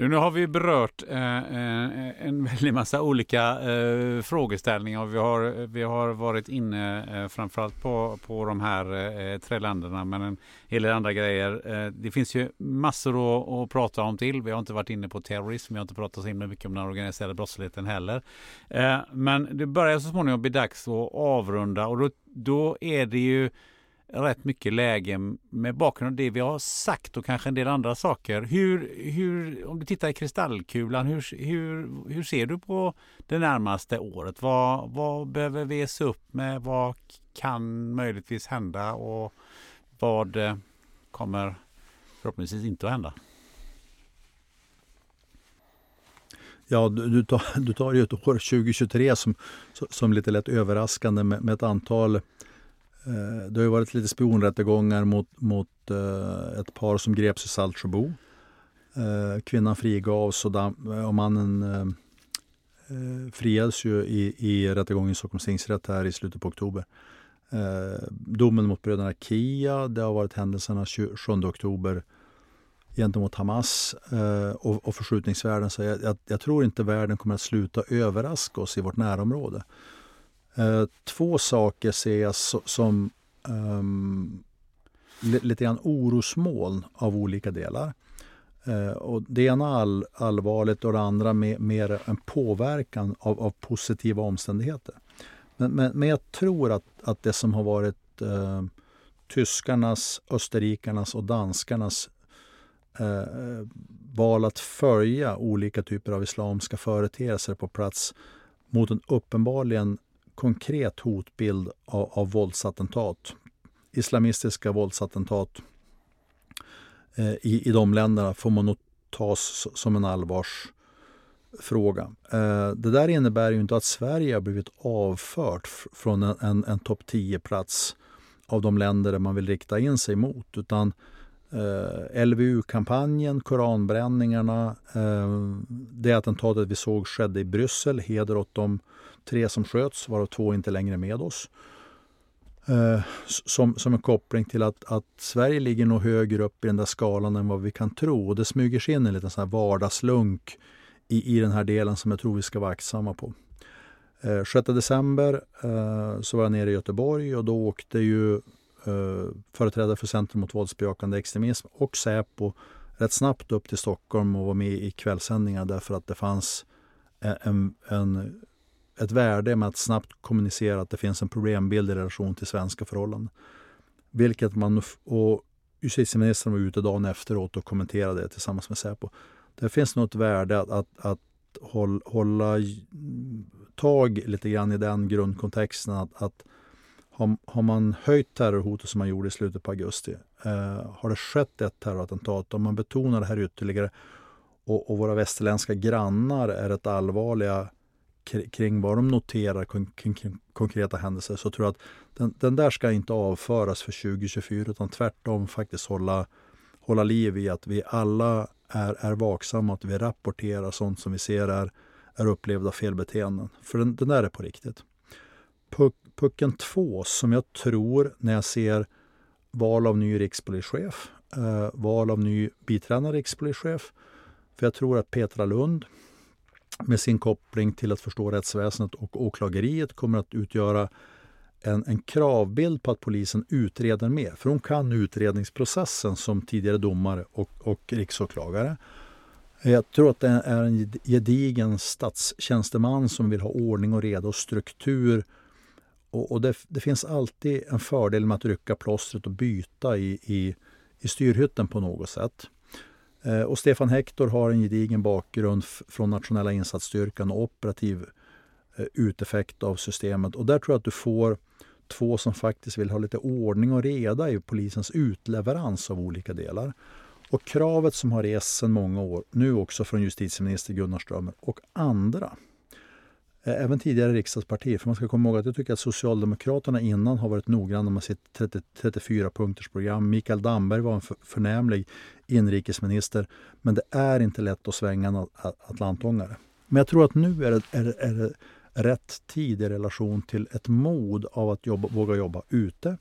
Nu har vi berört eh, eh en väldig massa olika eh, frågeställningar. Vi har, vi har varit inne eh, framförallt på, på de här eh, tre länderna men en hel del andra grejer. Eh, det finns ju massor att, att, prata om till. Vi har inte varit inne på terrorism. Vi har inte pratat så himla mycket om den organiserade brottsligheten heller. Eh, men det börjar så småningom bli dags att avrunda och då, då är det ju rätt mycket läge med bakgrund av det vi har sagt och kanske en del andra saker. Hur, hur, om du tittar i kristallkulan, hur, hur, hur ser du på det närmaste året? Vad, vad behöver vi se upp med? Vad kan möjligtvis hända och vad eh, kommer förhoppningsvis inte att hända? Ja, du, du, tar, du tar ju ett år 2023 som, som lite lätt överraskande med, med ett antal Eh, det har ju varit lite spionrättegångar mot, mot eh, ett par som greps i Saltsjöbo. Eh, kvinnan frigavs och, mannen friades ju i, i rättegången i Stockholms tingsrätt här i slutet på oktober. Domen mot bröderna Kia, det har varit händelserna 27 oktober gentemot Hamas och, och förskjutningsvärlden. Så jag, jag, jag, tror inte världen kommer att sluta överraska oss i vårt närområde. Eh, två saker ser jag so, som um, lite grann orosmoln av olika delar. Eh, och det ena all, allvarligt och det andra mer, mer en påverkan av, av positiva omständigheter. Men, men, men, jag tror att, att det som har varit eh, tyskarnas, österrikarnas och danskarnas eh, val att följa olika typer av islamska företeelser på plats mot en uppenbarligen konkret hotbild av, av våldsattentat. Islamistiska våldsattentat eh, i, i de länderna får man nog tas som en allvarsfråga. Eh, det där innebär ju inte att Sverige har blivit avfört från en, en, en topp 10-plats av de länder där man vill rikta in sig mot. Utan eh, LVU-kampanjen, koranbränningarna, eh, det attentatet vi såg skedde i Bryssel. Heder åt de tre som sköts, varav två inte längre med oss. Eh, som, som en koppling till att, att Sverige ligger nog högre upp i den där skalan än vad vi kan tro. Och det smyger sig in en liten sån här vardagslunk i, i den här delen som jag tror vi ska vara aktsamma på. Eh, 6 december eh, så var jag nere i Göteborg och då åkte ju eh, företrädare för Centrum mot våldsbejakande extremism och Säpo rätt snabbt upp till Stockholm och var med i kvällssändningar därför att det fanns eh, en, en, ett värde med att snabbt kommunicera att det finns en problembild i relation till svenska förhållanden. Vilket man och justitieministern var ute dagen efteråt och kommenterade det tillsammans med Säpo. Det finns nog ett värde att, att, att hålla, hålla tag lite grann i den grundkontexten att, att har, har man höjt terrorhotet som man gjorde i slutet på augusti, eh, har det skett ett terrorattentat, om man betonar det här ytterligare och, och våra västerländska grannar är rätt allvarliga kring vad de noterar kring, konkreta händelser så tror jag att den, den, där ska inte avföras för 2024 utan tvärtom faktiskt hålla, hålla liv i att vi alla är, är vaksamma att vi rapporterar sånt som vi ser är, är upplevda felbeteenden. För den, den där är på riktigt. Puck, pucken 2 som jag tror när jag ser val av ny rikspolischef, eh, val av ny biträdande rikspolischef. För jag tror att Petra Lund med sin koppling till att förstå rättsväsendet och åklageriet kommer att utgöra en, en kravbild på att polisen utreder mer. För hon kan utredningsprocessen som tidigare domare och, och riksåklagare. Jag tror att det är en gedigen statstjänsteman som vill ha ordning och reda och struktur och, och det, det, finns alltid en fördel med att rycka plåstret och byta i, i, i styrhytten på något sätt. Eh, och Stefan Hector har en gedigen bakgrund från nationella insatsstyrkan och operativ eh, uteffekt av systemet. Och där tror jag att du får två som faktiskt vill ha lite ordning och reda i polisens utleverans av olika delar. Och kravet som har rests sedan många år, nu också från justitieminister Gunnar Strömmer och andra, Eh, även tidigare riksdagspartier. För man ska komma ihåg att jag tycker att Socialdemokraterna innan har varit noggranna med sitt 34-punktersprogram. Mikael Damberg var en förnämlig inrikesminister. Men det är inte lätt att svänga en atlantångare. Men jag tror att nu är det, är, det, är det rätt tid i relation till ett mod av att jobba, våga jobba ute.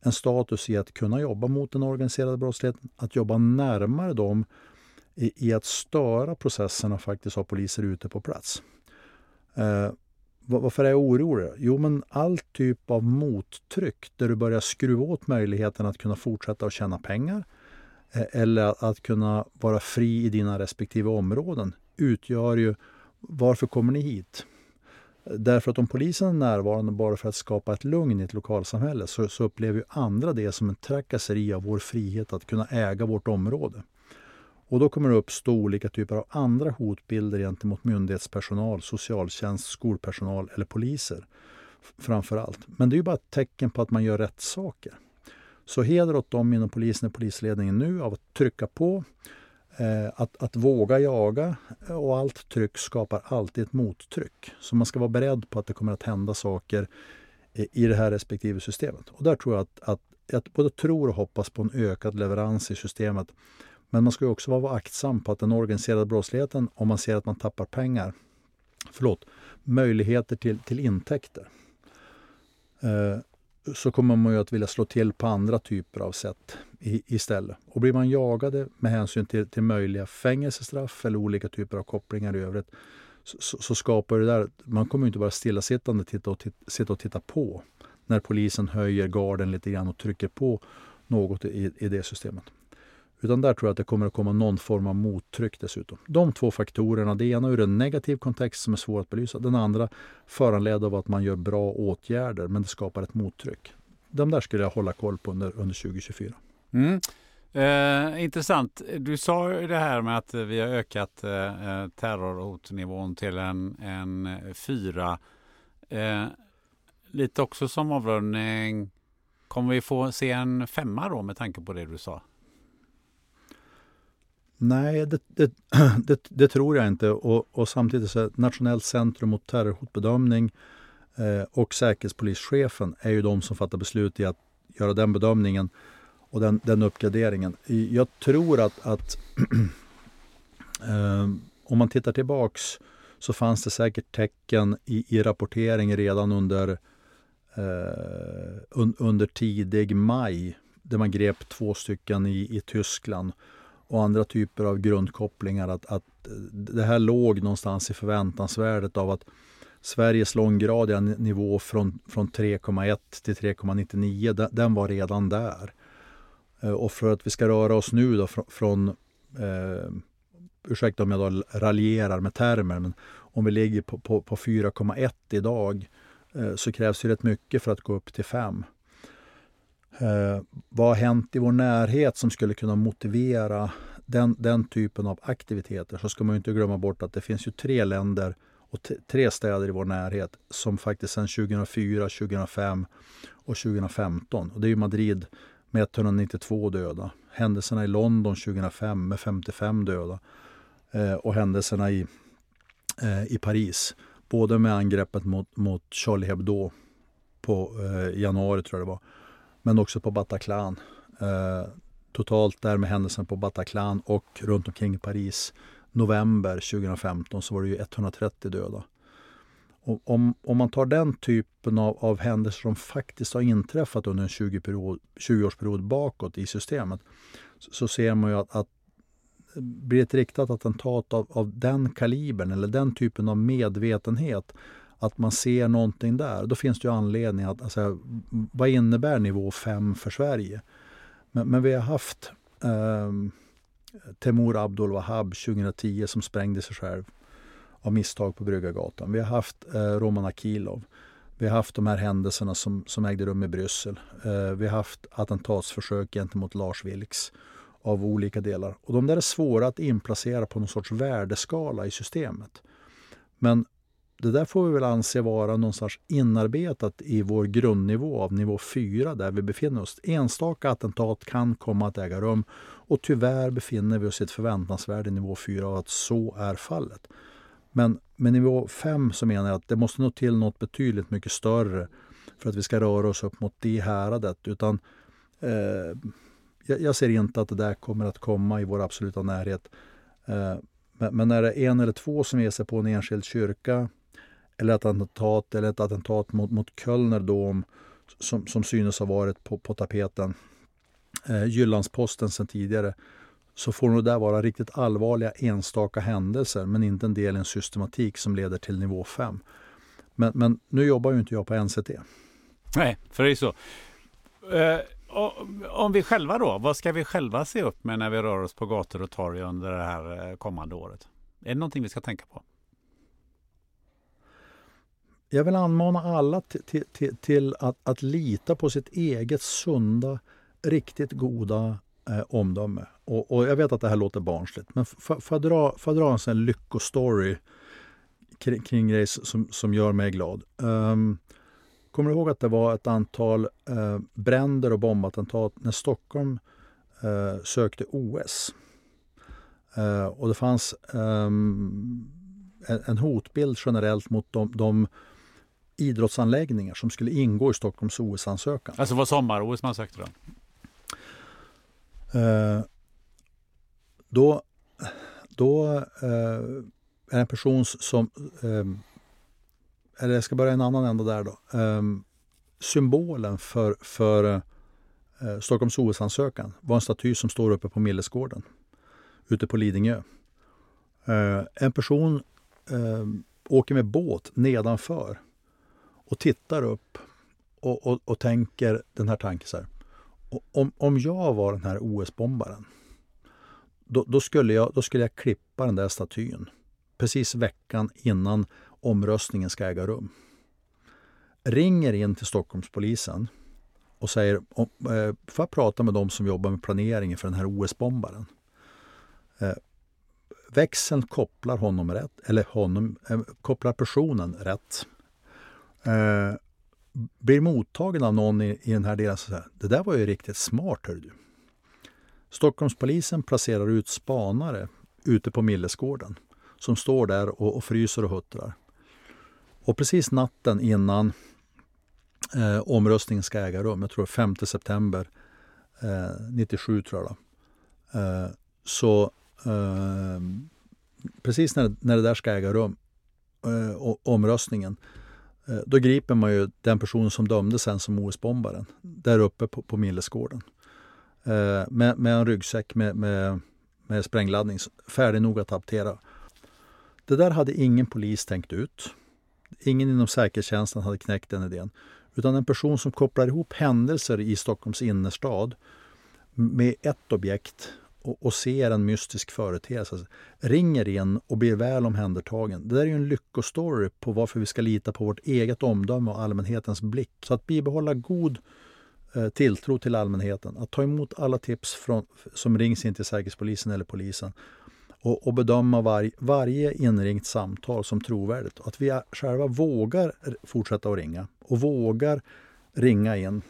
En status i att kunna jobba mot den organiserade brottsligheten, att jobba närmare dem i, i att störa processerna och faktiskt ha poliser ute på plats. Eh, varför är jag orolig? Jo, men all typ av mottryck där du börjar skruva åt möjligheten att kunna fortsätta att tjäna pengar eh, eller att kunna vara fri i dina respektive områden utgör ju varför kommer ni hit? Därför att om polisen är närvarande bara för att skapa ett lugn i ett lokalsamhälle så, så upplever ju andra det som en trakasseri av vår frihet att kunna äga vårt område. Och då kommer det uppstå olika typer av andra hotbilder gentemot myndighetspersonal, socialtjänst, skolpersonal eller poliser framför allt. Men det är ju bara ett tecken på att man gör rätt saker. Så heder åt dem inom polisen och polisledningen nu av att trycka på, eh, att, att våga jaga eh, och allt tryck skapar alltid ett mottryck. Så man ska vara beredd på att det kommer att hända saker eh, i det här respektive systemet. Och där tror jag att, att jag både tror och hoppas på en ökad leverans i systemet men man ska också vara aktsam på att den organiserade brottsligheten, om man ser att man tappar pengar, förlåt, möjligheter till, till intäkter, eh, så kommer man ju att vilja slå till på andra typer av sätt i, istället. Och blir man jagade med hänsyn till, till möjliga fängelsestraff eller olika typer av kopplingar i övrigt så, så skapar det där, man kommer inte bara stillasittande titta och titta, sitta och titta på när polisen höjer garden lite grann och trycker på något i, i det systemet. Utan där tror jag att det kommer att komma någon form av mottryck dessutom. De två faktorerna, det ena ur en negativ kontext som är svår att belysa. Den andra föranledd av att man gör bra åtgärder men det skapar ett mottryck. De där skulle jag hålla koll på under, under 2024. Mm. Eh, intressant. Du sa ju det här med att vi har ökat eh, terrorhotnivån till en, en eh, fyra. Eh, lite också som avrundning. Kommer vi få se en femma då med tanke på det du sa? Nej, det, det, det, det, tror jag inte. Och, och samtidigt så Nationellt centrum mot terrorhotbedömning eh, och Säkerhetspolischefen är ju de som fattar beslut i att göra den bedömningen och den, den uppgraderingen. Jag tror att, att eh, om man tittar tillbaks så fanns det säkert tecken i, i rapportering redan under, eh, un, under tidig maj där man grep två stycken i, i Tyskland och andra typer av grundkopplingar. Att, att det här låg någonstans i förväntansvärdet av att Sveriges långgradiga nivå från, från 3,1 till 3,99 den, den, var redan där. Eh, och för att vi ska röra oss nu då från, från eh, ursäkta om jag då raljerar med termer, men om vi ligger på, på, på 4,1 idag eh, så krävs det rätt mycket för att gå upp till 5. Eh, vad har hänt i vår närhet som skulle kunna motivera den, den typen av aktiviteter? Så ska man inte glömma bort att det finns ju tre länder och tre städer i vår närhet som faktiskt sedan 2004, 2005 och 2015, och det är ju Madrid med 192 döda, händelserna i London 2005 med 55 döda. Eh, och händelserna i, eh, i Paris, både med angreppet mot, mot Charlie Hebdo på eh, januari tror jag det var, men också på Bataclan. Eh, totalt där med händelsen på Bataclan och runt omkring Paris november 2015 så var det ju 130 döda. Och om, om man tar den typen av, av händelser som faktiskt har inträffat under en 20-årsperiod 20 bakåt i systemet så, så ser man ju att, att blir ett riktat attentat av, av den kalibern eller den typen av medvetenhet att man ser någonting där, då finns det ju anledning att... Alltså, vad innebär nivå 5 för Sverige? Men, men vi har haft eh, Temur Abdul Wahab 2010 som sprängde sig själv av misstag på Bryggargatan. Vi har haft eh, Roman Akilov. Vi har haft de här händelserna som, som ägde rum i Bryssel. Eh, vi har haft attentatsförsök gentemot Lars Vilks av olika delar. Och de där är svåra att inplacera på någon sorts värdeskala i systemet. Men det där får vi väl anse vara någonstans inarbetat i vår grundnivå av nivå 4 där vi befinner oss. Enstaka attentat kan komma att äga rum och tyvärr befinner vi oss i ett förväntansvärde i nivå 4 av att så är fallet. Men med nivå 5 så menar jag att det måste nog till något betydligt mycket större för att vi ska röra oss upp mot det häradet. Utan, eh, jag, jag, ser inte att det där kommer att komma i vår absoluta närhet. Eh, men, men när det är en eller två som ger sig på en enskild kyrka eller ett attentat, eller ett attentat mot, mot Kölner Dom som, som synes ha varit på, på tapeten. Eh, Jyllandsposten sen tidigare så får nog det vara riktigt allvarliga enstaka händelser men inte en del i en systematik som leder till nivå 5. Men, men nu jobbar ju inte jag på NCT. Nej, för det är så. Eh, om vi själva då, vad ska vi själva se upp med när vi rör oss på gator och torg under det här eh, kommande året? Är det någonting vi ska tänka på? Jag vill anmana alla till, till, till att, att, lita på sitt eget sunda, riktigt goda eh, omdöme. Och, och, jag vet att det här låter barnsligt, men får jag dra, för dra en sån lyckostory kring, kring grej som, som gör mig glad. Um, kommer du ihåg att det var ett antal eh, bränder och bombattentat när Stockholm eh, sökte OS? Eh, och det fanns ehm, en hotbild generellt mot de, de idrottsanläggningar som skulle ingå i Stockholms OS-ansökan. Alltså var sommar-OS man sökte då? Uh, då, då eh, är en person som... Eh, eller jag ska börja en annan ända där då. Eh, symbolen för, för eh, Stockholms OS-ansökan var en staty som står uppe på Millesgården ute på Lidingö. Eh, en person eh, åker med båt nedanför och tittar upp och, och, och tänker den här tanken så här. Om, om jag var den här OS-bombaren, då, då, skulle jag, då skulle jag klippa den där statyn precis veckan innan omröstningen ska äga rum. Ringer in till Stockholmspolisen och säger, eh, får jag prata med de som jobbar med planeringen för den här OS-bombaren? Eh, växeln kopplar honom rätt, eller honom, eh, kopplar personen rätt. Eh, blir mottagen av någon i, i den här delen så säger det där var ju riktigt smart hör du. Stockholmspolisen placerar ut spanare ute på Millesgården som står där och, och fryser och huttrar. Och precis natten innan eh, omröstningen ska äga rum, jag tror 5 september eh, 97 tror jag, då, eh, så eh, precis när, när det där ska äga rum, eh, omröstningen, eh, Eh, då griper man ju den personen som dömdes sen som OS-bombaren där uppe på, på Millesgården. Eh, med, med, en ryggsäck med, med, med sprängladdning färdig nog att aptera. Det där hade ingen polis tänkt ut. Ingen inom säkerhetstjänsten hade knäckt den idén. Utan en person som kopplar ihop händelser i Stockholms innerstad med ett objekt och, och ser en mystisk företeelse, alltså, ringer in och blir väl omhändertagen. Det där är ju en lyckostory på varför vi ska lita på vårt eget omdöme och allmänhetens blick. Så att bibehålla god eh, tilltro till allmänheten, att ta emot alla tips från, som rings in till Säkerhetspolisen eller polisen och, och bedöma var, varje inringt samtal som trovärdigt. Att vi själva vågar fortsätta att ringa och vågar ringa in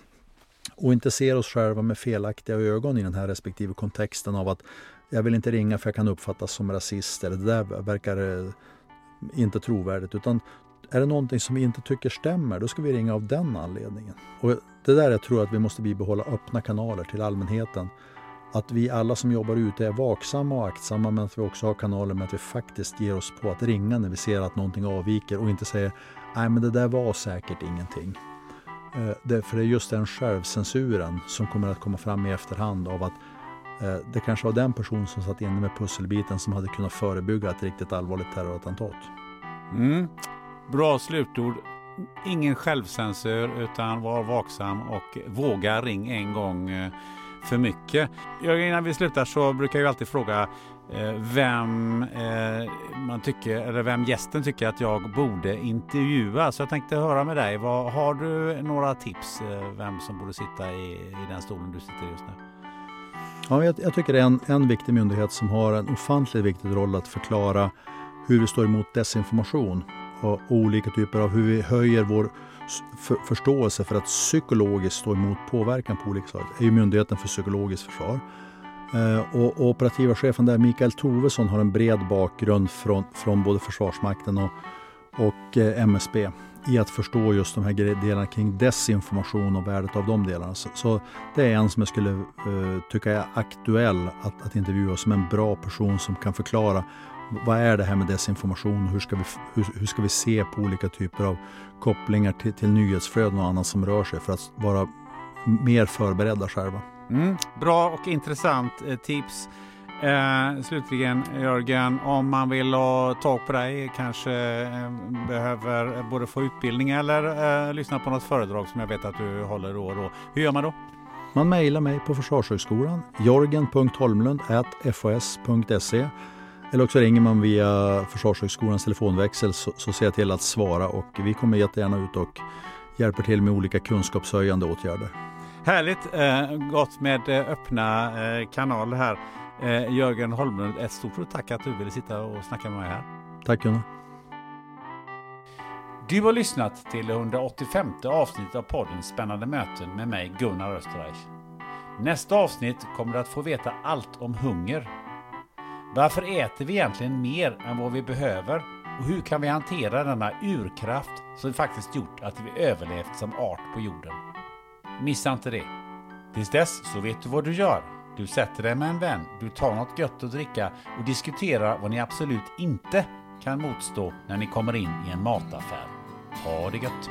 och inte ser oss själva med felaktiga ögon i den här respektive kontexten av att jag vill inte ringa för jag kan uppfattas som rasist eller det där verkar eh, inte trovärdigt. Utan är det någonting som vi inte tycker stämmer, då ska vi ringa av den anledningen. Och det där jag tror att vi måste bibehålla öppna kanaler till allmänheten. Att vi alla som jobbar ute är vaksamma och aktsamma men att vi också har kanaler med att vi faktiskt ger oss på att ringa när vi ser att någonting avviker och inte säger nej men det där var säkert ingenting. Eh, det, för det är just den självcensuren som kommer att komma fram i efterhand av att eh, det kanske var den person som satt inne med pusselbiten som hade kunnat förebygga ett riktigt allvarligt terrorattentat. Mm. Bra slutord. Ingen självcensur utan var vaksam och våga ring en gång eh, för mycket. innan vi slutar så brukar jag alltid fråga Eh, vem eh, man tycker, eller vem gästen tycker att jag borde intervjua. Så jag tänkte höra med dig, vad, har du några tips eh, vem som borde sitta i, i den stolen du sitter just nu? Ja, jag, jag tycker det är en, en viktig myndighet som har en ofantligt viktig roll att förklara hur vi står emot desinformation och, och olika typer av hur vi höjer vår för, förståelse för att psykologiskt stå emot påverkan på olika sätt. Det är ju Myndigheten för psykologiskt försvar. Eh, och, operativa chefen där, Mikael Tovesson, har en bred bakgrund från, från både Försvarsmakten och, och eh, MSB i att förstå just de här delarna kring desinformation och värdet av de delarna. Så, så det är en som jag skulle uh, tycka är aktuell att, att intervjua som en bra person som kan förklara vad är det här med desinformation och hur ska vi, hur, hur ska vi se på olika typer av kopplingar till, till nyhetsflöden och annat som rör sig för att vara mer förberedda själva. Mm, bra och intressant eh, tips. Eh, slutligen Jörgen, om man vill ha tag på dig, kanske eh, behöver både få utbildning eller eh, lyssna på något föredrag som jag vet att du håller då och då. Hur gör man då? Man mejlar mig på Försvarshögskolan, jorgen.holmlund.fas.se eller också ringer man via Försvarshögskolans telefonväxel så, så ser jag till att svara och vi kommer jättegärna ut och hjälper till med olika kunskapshöjande åtgärder. Härligt eh, gott med eh, öppna eh, kanaler här. Eh, Jörgen Holmlund, ett stort tack att du ville sitta och snacka med mig här. Tack Gunnar. Du har lyssnat till det 185 avsnittet av podden Spännande möten med mig Gunnar Österreich. Nästa avsnitt kommer du att få veta allt om hunger. Varför äter vi egentligen mer än vad vi behöver? Och hur kan vi hantera denna urkraft som faktiskt gjort att vi överlevt som art på jorden? Missa inte det. Tills dess så vet du vad du gör. Du sätter dig med en vän, du tar något gött att dricka och diskuterar vad ni absolut inte kan motstå när ni kommer in i en mataffär. Ha det gött!